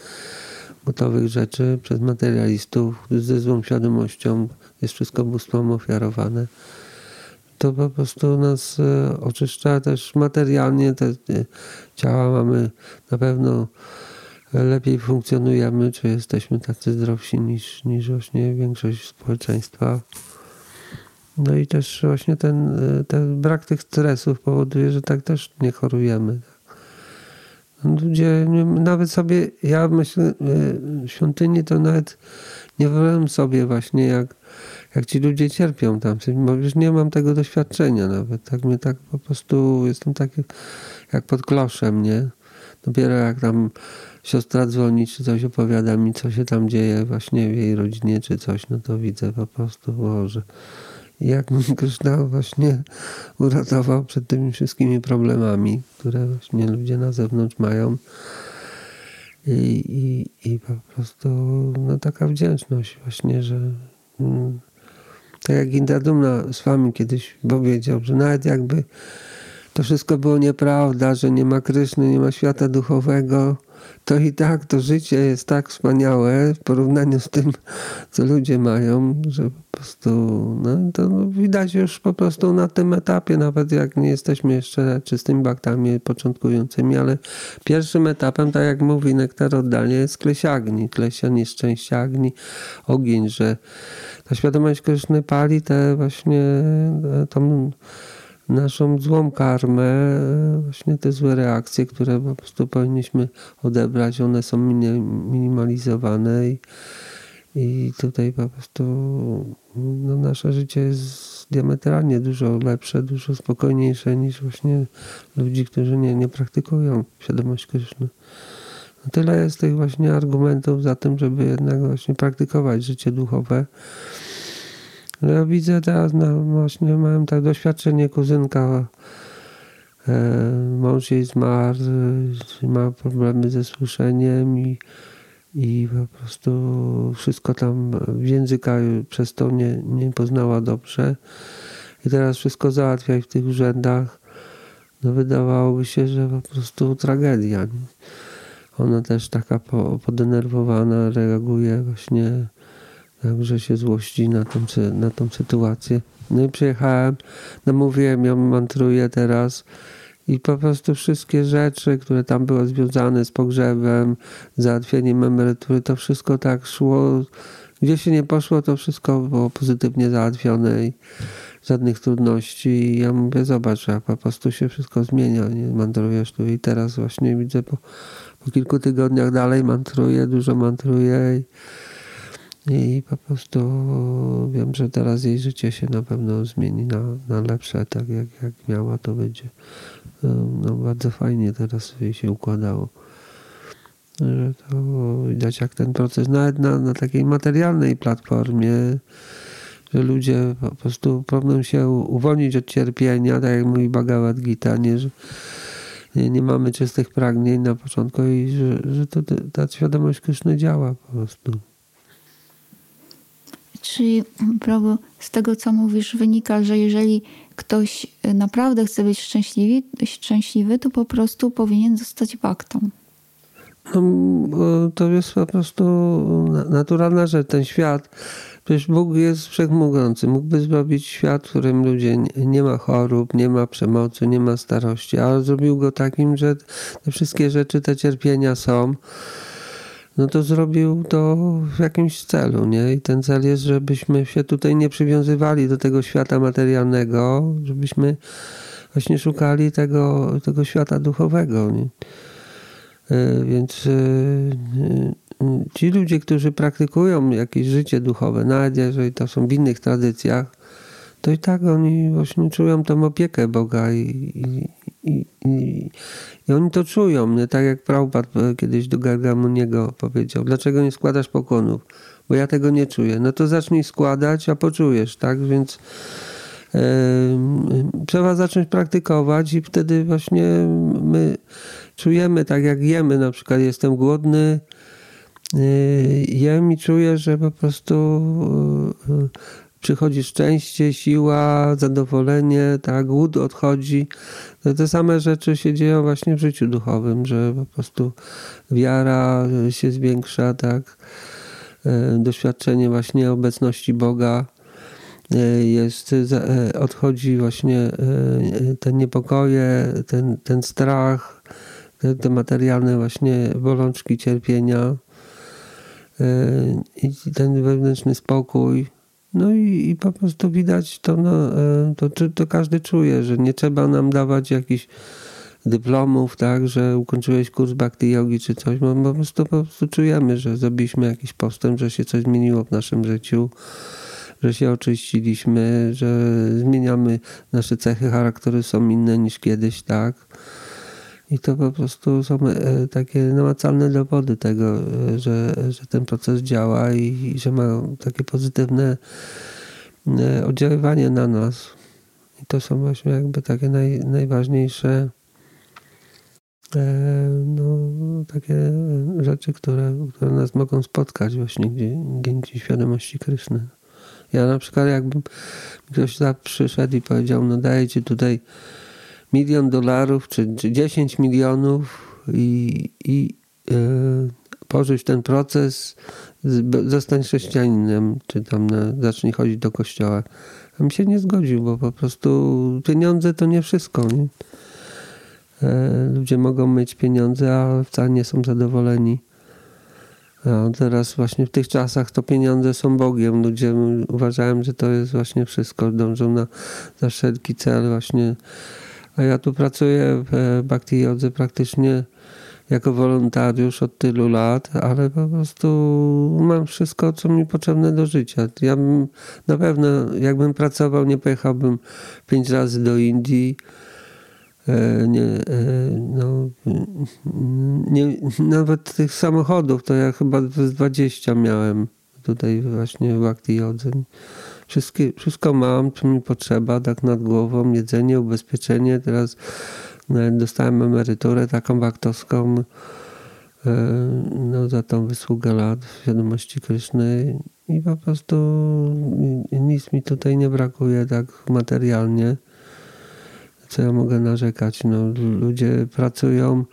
gotowych rzeczy przez materialistów ze złą świadomością, jest wszystko bóstwom ofiarowane. To po prostu nas e, oczyszcza też materialnie, te ciała mamy na pewno lepiej funkcjonujemy, czy jesteśmy tacy zdrowsi niż, niż właśnie większość społeczeństwa. No i też właśnie ten, ten brak tych stresów powoduje, że tak też nie chorujemy. Ludzie, nawet sobie, ja myślę, w świątyni to nawet nie wyobrażam sobie właśnie, jak, jak ci ludzie cierpią tam, bo już nie mam tego doświadczenia nawet. Tak mnie tak po prostu, jestem taki jak pod kloszem, nie? Dopiero jak tam siostra dzwoni, czy coś opowiada mi, co się tam dzieje właśnie w jej rodzinie, czy coś, no to widzę po prostu, Boże, jak mi Krishna właśnie uratował przed tymi wszystkimi problemami, które właśnie ludzie na zewnątrz mają. I, i, i po prostu no, taka wdzięczność właśnie, że mm, tak jak Indradumna z wami kiedyś powiedział, że nawet jakby to wszystko było nieprawda, że nie ma Kryszny, nie ma świata duchowego, to i tak to życie jest tak wspaniałe w porównaniu z tym, co ludzie mają, że po prostu no, to widać już po prostu na tym etapie, nawet jak nie jesteśmy jeszcze czystymi baktami początkującymi, ale pierwszym etapem, tak jak mówi nektar oddalnie, jest klesiagni, klesia nieszczęścia agni, ogień, że ta świadomość Kryszny pali te właśnie tą naszą złą karmę, właśnie te złe reakcje, które po prostu powinniśmy odebrać, one są minimalizowane i, i tutaj po prostu no, nasze życie jest diametralnie dużo lepsze, dużo spokojniejsze niż właśnie ludzi, którzy nie, nie praktykują świadomość Kryszny. No tyle jest tych właśnie argumentów za tym, żeby jednak właśnie praktykować życie duchowe. Ja widzę teraz, no właśnie mam tak doświadczenie kuzynka, e, mąż jej zmarł, ma problemy ze słyszeniem i, i po prostu wszystko tam języka przez to nie, nie poznała dobrze. I teraz wszystko załatwia w tych urzędach. No wydawałoby się, że po prostu tragedia. Ona też taka podenerwowana reaguje właśnie Także się złości na tą, na tą sytuację. No i przyjechałem, namówiłem ją, mantruję teraz i po prostu wszystkie rzeczy, które tam były związane z pogrzebem, załatwieniem emerytury, to wszystko tak szło. Gdzie się nie poszło, to wszystko było pozytywnie załatwione i żadnych trudności. I ja mówię, zobacz, jak po prostu się wszystko zmienia, nie mantrujesz tu i teraz właśnie widzę po, po kilku tygodniach dalej mantruję, dużo mantruję i i po prostu wiem, że teraz jej życie się na pewno zmieni na, na lepsze, tak jak, jak miała, to będzie no, bardzo fajnie teraz jej się układało. Że to widać jak ten proces, nawet na, na takiej materialnej platformie, że ludzie po prostu próbują się uwolnić od cierpienia, tak jak mówi Bhagavad Gita, nie, że nie, nie mamy czystych pragnień na początku i że, że to, ta świadomość Kryszny działa po prostu. Czyli prawo z tego, co mówisz, wynika, że jeżeli ktoś naprawdę chce być szczęśliwy, szczęśliwy to po prostu powinien zostać baktą. No, to jest po prostu naturalna rzecz. Ten świat, przecież Bóg jest wszechmogący. Mógłby zrobić świat, w którym ludzie nie ma chorób, nie ma przemocy, nie ma starości, ale zrobił go takim, że te wszystkie rzeczy, te cierpienia są no to zrobił to w jakimś celu, nie? I ten cel jest, żebyśmy się tutaj nie przywiązywali do tego świata materialnego, żebyśmy właśnie szukali tego, tego świata duchowego, nie? E, więc e, e, ci ludzie, którzy praktykują jakieś życie duchowe, nawet jeżeli to są w innych tradycjach, to i tak oni właśnie czują tą opiekę Boga i, i, i, i, oni to czują. Nie? Tak jak Prabhupada kiedyś do Gargamuniego powiedział, dlaczego nie składasz pokłonów? Bo ja tego nie czuję. No to zacznij składać, a poczujesz, tak? Więc yy, trzeba zacząć praktykować i wtedy właśnie my czujemy tak jak jemy, na przykład jestem głodny, yy, jem i czuję, że po prostu przychodzi szczęście, siła, zadowolenie, tak, głód odchodzi. To te same rzeczy się dzieją właśnie w życiu duchowym, że po prostu wiara się zwiększa, tak, e, doświadczenie właśnie obecności Boga e, jest, e, odchodzi właśnie te niepokoje, ten, ten strach, te, te materialne właśnie bolączki cierpienia i ten wewnętrzny spokój no i, i po prostu widać to, no, e, to, to każdy czuje, że nie trzeba nam dawać jakichś dyplomów, tak, że ukończyłeś kurs bhakti yogi czy coś, bo po prostu, po prostu czujemy, że zrobiliśmy jakiś postęp, że się coś zmieniło w naszym życiu, że się oczyściliśmy, że zmieniamy nasze cechy charakteru są inne niż kiedyś, tak. I to po prostu są e, takie namacalne dowody tego, e, że, że ten proces działa i, i że ma takie pozytywne e, oddziaływanie na nas. I to są właśnie jakby takie naj, najważniejsze no, takie rzeczy, które, które nas mogą spotkać właśnie dzięki świadomości Kryszny. Ja na przykład jakbym ktoś przyszedł i powiedział, no daję ci tutaj milion dolarów czy, czy 10 milionów i, i yy, pożyć ten proces, zostań chrześcijaninem, czy tam na, zacznij chodzić do kościoła. A mi się nie zgodził, bo po prostu pieniądze to nie wszystko. Nie? E, ludzie mogą mieć pieniądze, a wcale nie są zadowoleni. A teraz właśnie w tych czasach to pieniądze są Bogiem. Ludzie uważają, że to jest właśnie wszystko. Dążą na, na wszelki cel właśnie ja tu pracuję w Bhakti Jodze praktycznie jako wolontariusz od tylu lat, ale po prostu mam wszystko, co mi potrzebne do życia. Ja bym, na pewno, jakbym pracował, nie pojechałbym pięć razy do Indii. E, nie, e, no, nie, nawet tych samochodów to ja chyba z 20 miałem tutaj właśnie w Bhakti Jodze. Wszystkie, wszystko mam, co mi potrzeba, tak nad głową, jedzenie, ubezpieczenie. Teraz nawet dostałem emeryturę taką waktowską e, no, za tą wysługę lat w świadomości Kryszny i po prostu nic mi tutaj nie brakuje tak materialnie. Co ja mogę narzekać? No, ludzie pracują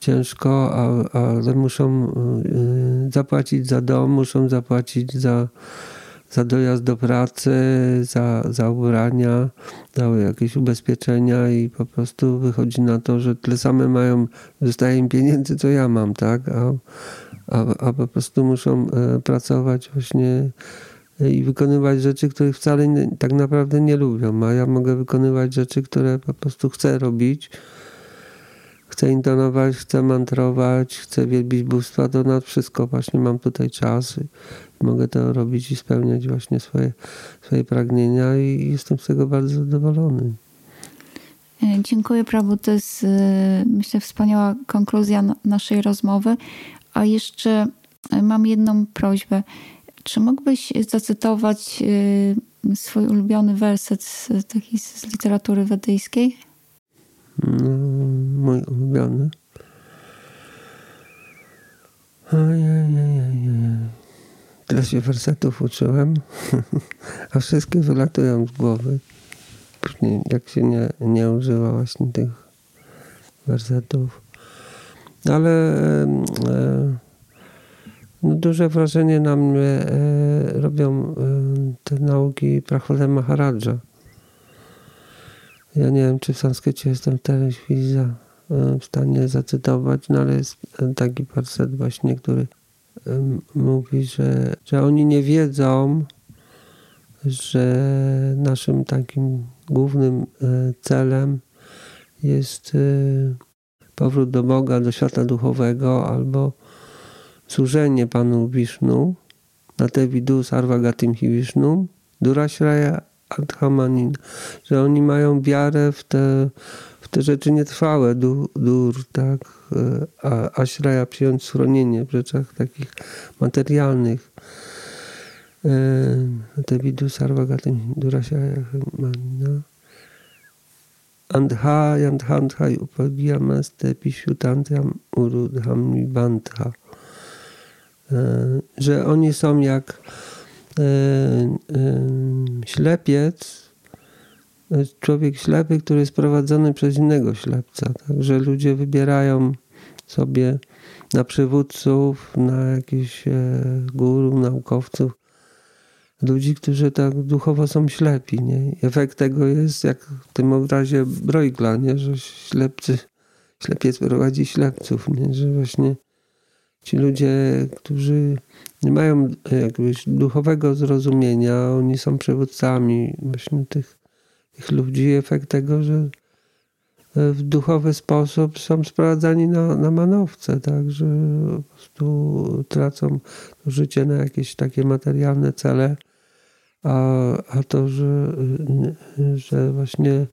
ciężko, a, ale muszą e, zapłacić za dom, muszą zapłacić za za dojazd do pracy, za, za ubrania, za jakieś ubezpieczenia i po prostu wychodzi na to, że tyle same mają, dostaje im pieniędzy, co ja mam, tak? A, a, a po prostu muszą e, pracować właśnie i wykonywać rzeczy, których wcale nie, tak naprawdę nie lubią, a ja mogę wykonywać rzeczy, które po prostu chcę robić. Chcę intonować, chcę mantrować, chcę wielbić bóstwa, to na wszystko właśnie mam tutaj czas mogę to robić i spełniać właśnie swoje, swoje pragnienia i jestem z tego bardzo zadowolony. E, dziękuję, Prabu. To jest, e, myślę, wspaniała konkluzja naszej rozmowy. A jeszcze e, mam jedną prośbę. Czy mógłbyś zacytować swój ulubiony werset z, taki z literatury wedyjskiej? No, mój ulubiony. Ojej, Tyle się wersetów uczyłem, a wszystkie wylatują z głowy. Jak się nie, nie używa właśnie tych wersetów. Ale e, no, duże wrażenie na mnie e, robią e, te nauki Prahlada Maharadża ja nie wiem, czy w sanskrycie jestem tej chwili e, w stanie zacytować, no ale jest taki parset właśnie, który mówi, że, że oni nie wiedzą, że naszym takim głównym celem jest powrót do Boga, do świata duchowego albo służenie Panu Wisznu, na te widu sarvagatim hi Vishnu, durashraya adhamanin, że oni mają wiarę w te, te rzeczy nietrwałe, dur, dur tak, a ashraya przyjąć schronienie w rzeczach takich materialnych. E, te widu sarvagatim durashraya adhamanin. Andha yanthanthai upagiyamaste pishutantam urudham bantha. E, że oni są jak e, e, ślepiec, człowiek ślepy, który jest prowadzony przez innego ślepca. Także ludzie wybierają sobie na przywódców, na jakichś guru, naukowców, ludzi, którzy tak duchowo są ślepi. Nie? efekt tego jest, jak w tym obrazie Bruegla, nie? że ślepcy, ślepiec prowadzi ślepców, nie? że właśnie ci ludzie, którzy nie mają jakiegoś duchowego zrozumienia, oni są przywódcami właśnie tych, tych ludzi. Efekt tego, że w duchowy sposób są sprowadzani na, na manowce, tak, że po prostu tracą życie na jakieś takie materialne cele a, a to, że, że właśnie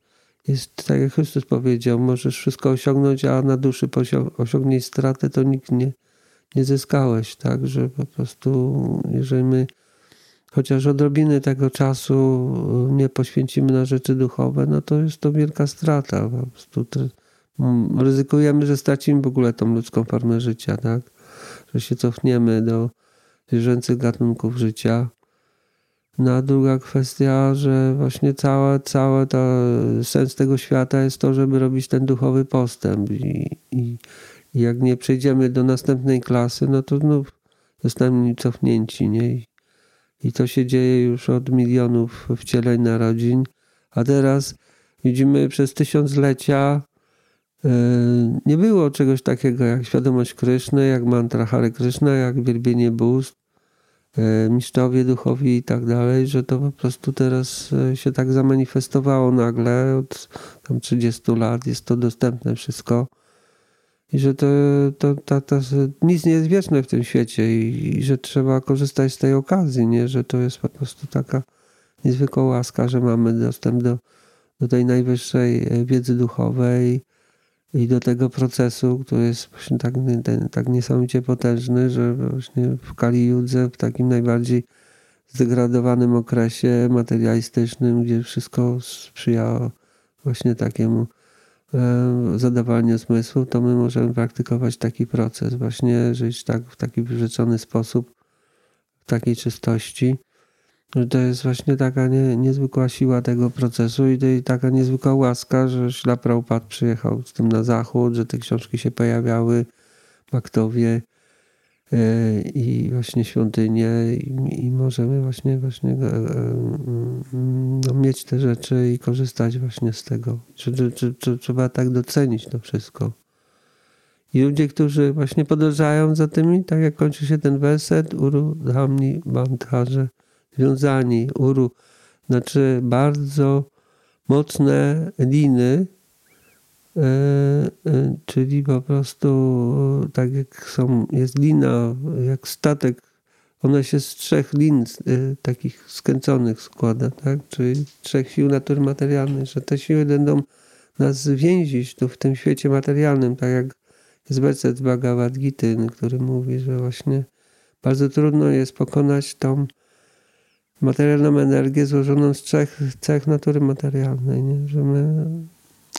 jest, tak jak Chrystus powiedział, możesz wszystko osiągnąć, a na duszy osiągniesz stratę, to nikt nie, nie zyskałeś, tak, że po prostu jeżeli my chociaż odrobiny tego czasu nie poświęcimy na rzeczy duchowe, no to jest to wielka strata. Po prostu ryzykujemy, że stracimy w ogóle tą ludzką formę życia, tak? Że się cofniemy do zwierzęcych gatunków życia no a druga kwestia, że właśnie cała, cała sens tego świata jest to, żeby robić ten duchowy postęp i, i, i jak nie przejdziemy do następnej klasy, no to znów zostaniemy cofnięci, nie? I, to się dzieje już od milionów wcieleń narodzin, a teraz widzimy przez tysiąclecia yy, nie było czegoś takiego jak świadomość Kryszny, jak mantra Hare Krishna, jak wielbienie bóstw, E, mistrzowie duchowi i tak dalej, że to po prostu teraz e, się tak zamanifestowało nagle od tam 30 lat, jest to dostępne wszystko i że to, to, to, to nic nie jest wieczne w tym świecie i, i, że trzeba korzystać z tej okazji, nie? że to jest po prostu taka niezwykła łaska, że mamy dostęp do, do tej najwyższej e, wiedzy duchowej i do tego procesu, który jest właśnie tak, ten, tak niesamowicie potężny, że właśnie w Kali Judze, w takim najbardziej zdegradowanym okresie materialistycznym, gdzie wszystko sprzyjało właśnie takiemu e, zadawaniu zmysłu, to my możemy praktykować taki proces, właśnie żyć tak w taki wyrzeczony sposób, w takiej czystości, to jest właśnie taka nie, niezwykła siła tego procesu i taka niezwykła łaska, że Ślaprałpad przyjechał z tym na zachód, że te książki się pojawiały, Baktowie e, i właśnie świątynie i, i możemy właśnie, właśnie e, e, no, mieć te rzeczy i korzystać właśnie z tego. Trzeba tak docenić to wszystko. I ludzie, którzy właśnie podążają za tymi, tak jak kończy się ten werset, Uru Dhamni Bandharze, związani, uru, znaczy bardzo mocne liny, czyli po prostu tak jak są, jest lina, jak statek, ona się z trzech lin e, takich skręconych składa, tak? czyli trzech sił natury materialnej, że te siły będą nas więzić tu w tym świecie materialnym, tak jak jest werset Bhagavad Gita, który mówi, że właśnie bardzo trudno jest pokonać tą materialną energię złożoną z trzech cech natury materialnej, nie? że my,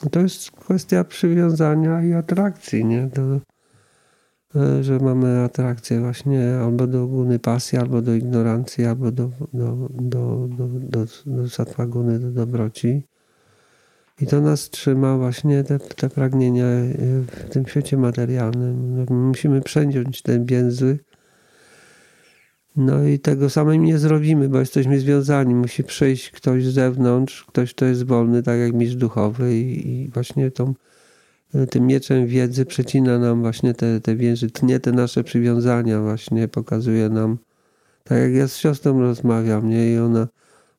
to jest kwestia przywiązania i atrakcji, nie? Do, e, że mamy atrakcję właśnie albo do guny pasji, albo do ignorancji, albo do, do, do, do, do, do satwaguny, do dobroci. I to nas trzyma właśnie te, te pragnienia w tym świecie materialnym. Musimy przędzić te więzy, no i tego samym nie zrobimy, bo jesteśmy związani. Musi przyjść ktoś z zewnątrz, ktoś, kto jest wolny, tak jak mistrz duchowy i, i właśnie tą tym mieczem wiedzy przecina nam właśnie te, te więzy, tnie te nasze przywiązania właśnie, pokazuje nam, tak jak ja z siostrą rozmawiam, nie? I ona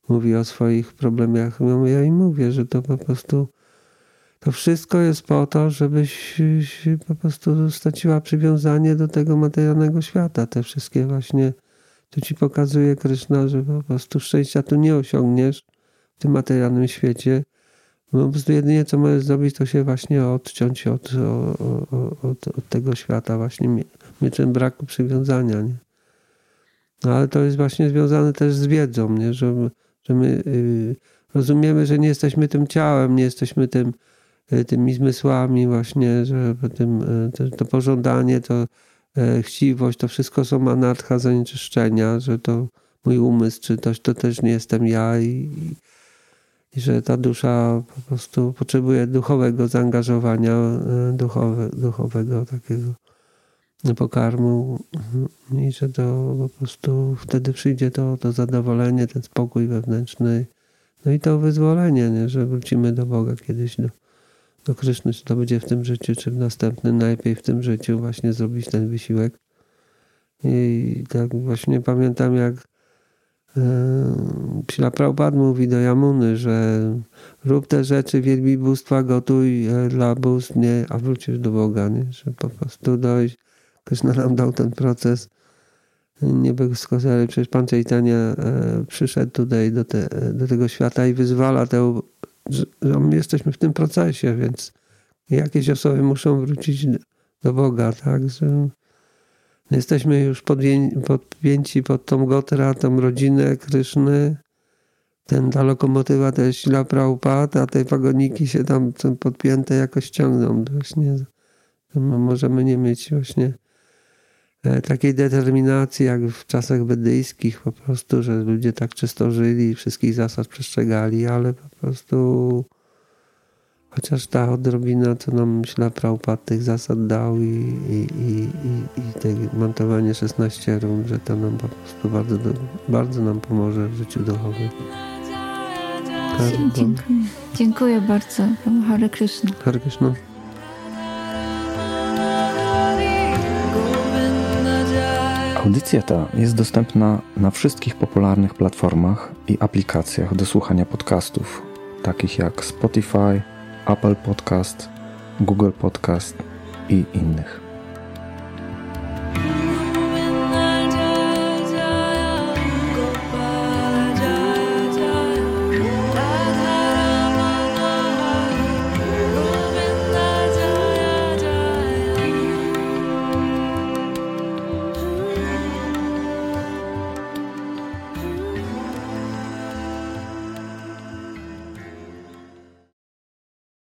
mówi o swoich problemach, ja jej mówię, że to po prostu to wszystko jest po to, żebyś po prostu straciła przywiązanie do tego materialnego świata. Te wszystkie właśnie, tu ci pokazuje Kryszna, że po prostu szczęścia tu nie osiągniesz w tym materialnym świecie. No, po prostu jedynie co możesz zrobić, to się właśnie odciąć od, od, od tego świata, właśnie mieczem braku przywiązania. Nie? No ale to jest właśnie związane też z wiedzą, nie? Że, że my y, rozumiemy, że nie jesteśmy tym ciałem, nie jesteśmy tym, y, tymi zmysłami właśnie, że tym, y, to, to pożądanie, to chciwość, to wszystko są anarcha zanieczyszczenia, że to mój umysł, czy to, to też nie jestem ja i, i że ta dusza po prostu potrzebuje duchowego zaangażowania, duchowe, duchowego takiego pokarmu. I że to po prostu wtedy przyjdzie to, to zadowolenie, ten spokój wewnętrzny, no i to wyzwolenie, nie? że wrócimy do Boga kiedyś, do, Kryszny, czy to będzie w tym życiu, czy w następnym, najlepiej w tym życiu właśnie zrobić ten wysiłek. I tak właśnie pamiętam, jak Psila Prabhupada mówi do Jamuny, że rób te rzeczy, wielbi bóstwa, gotuj e, dla bóstw, nie, a wrócisz do Boga, nie? że po prostu dojść Krishna nam dał ten proces nie bez ale przecież Pan Chaitanya e, przyszedł tutaj do, te, do tego świata i wyzwala te, że my jesteśmy w tym procesie, więc jakieś osoby muszą wrócić do Boga, tak? Że jesteśmy już podpięci pod tą Gotra, tą rodzinę Kryszny. Ten, ta lokomotywa to jest Prabhupada, a te wagoniki się tam podpięte jakoś ciągną. Właśnie możemy nie mieć właśnie takiej determinacji jak w czasach wedyjskich po prostu, że ludzie tak czysto żyli, wszystkich zasad przestrzegali, ale po prostu chociaż ta odrobina, co nam myślę Prabhupada tych zasad dał i, i, i, i, i te montowanie 16 rund, że to nam po prostu bardzo, bardzo nam pomoże w życiu duchowym. Dziękuję. Dziękuję bardzo. Hare Krishna. Hare Krishna. Audycja ta jest dostępna na wszystkich popularnych platformach i aplikacjach do słuchania podcastów, takich jak Spotify, Apple Podcast, Google Podcast i innych.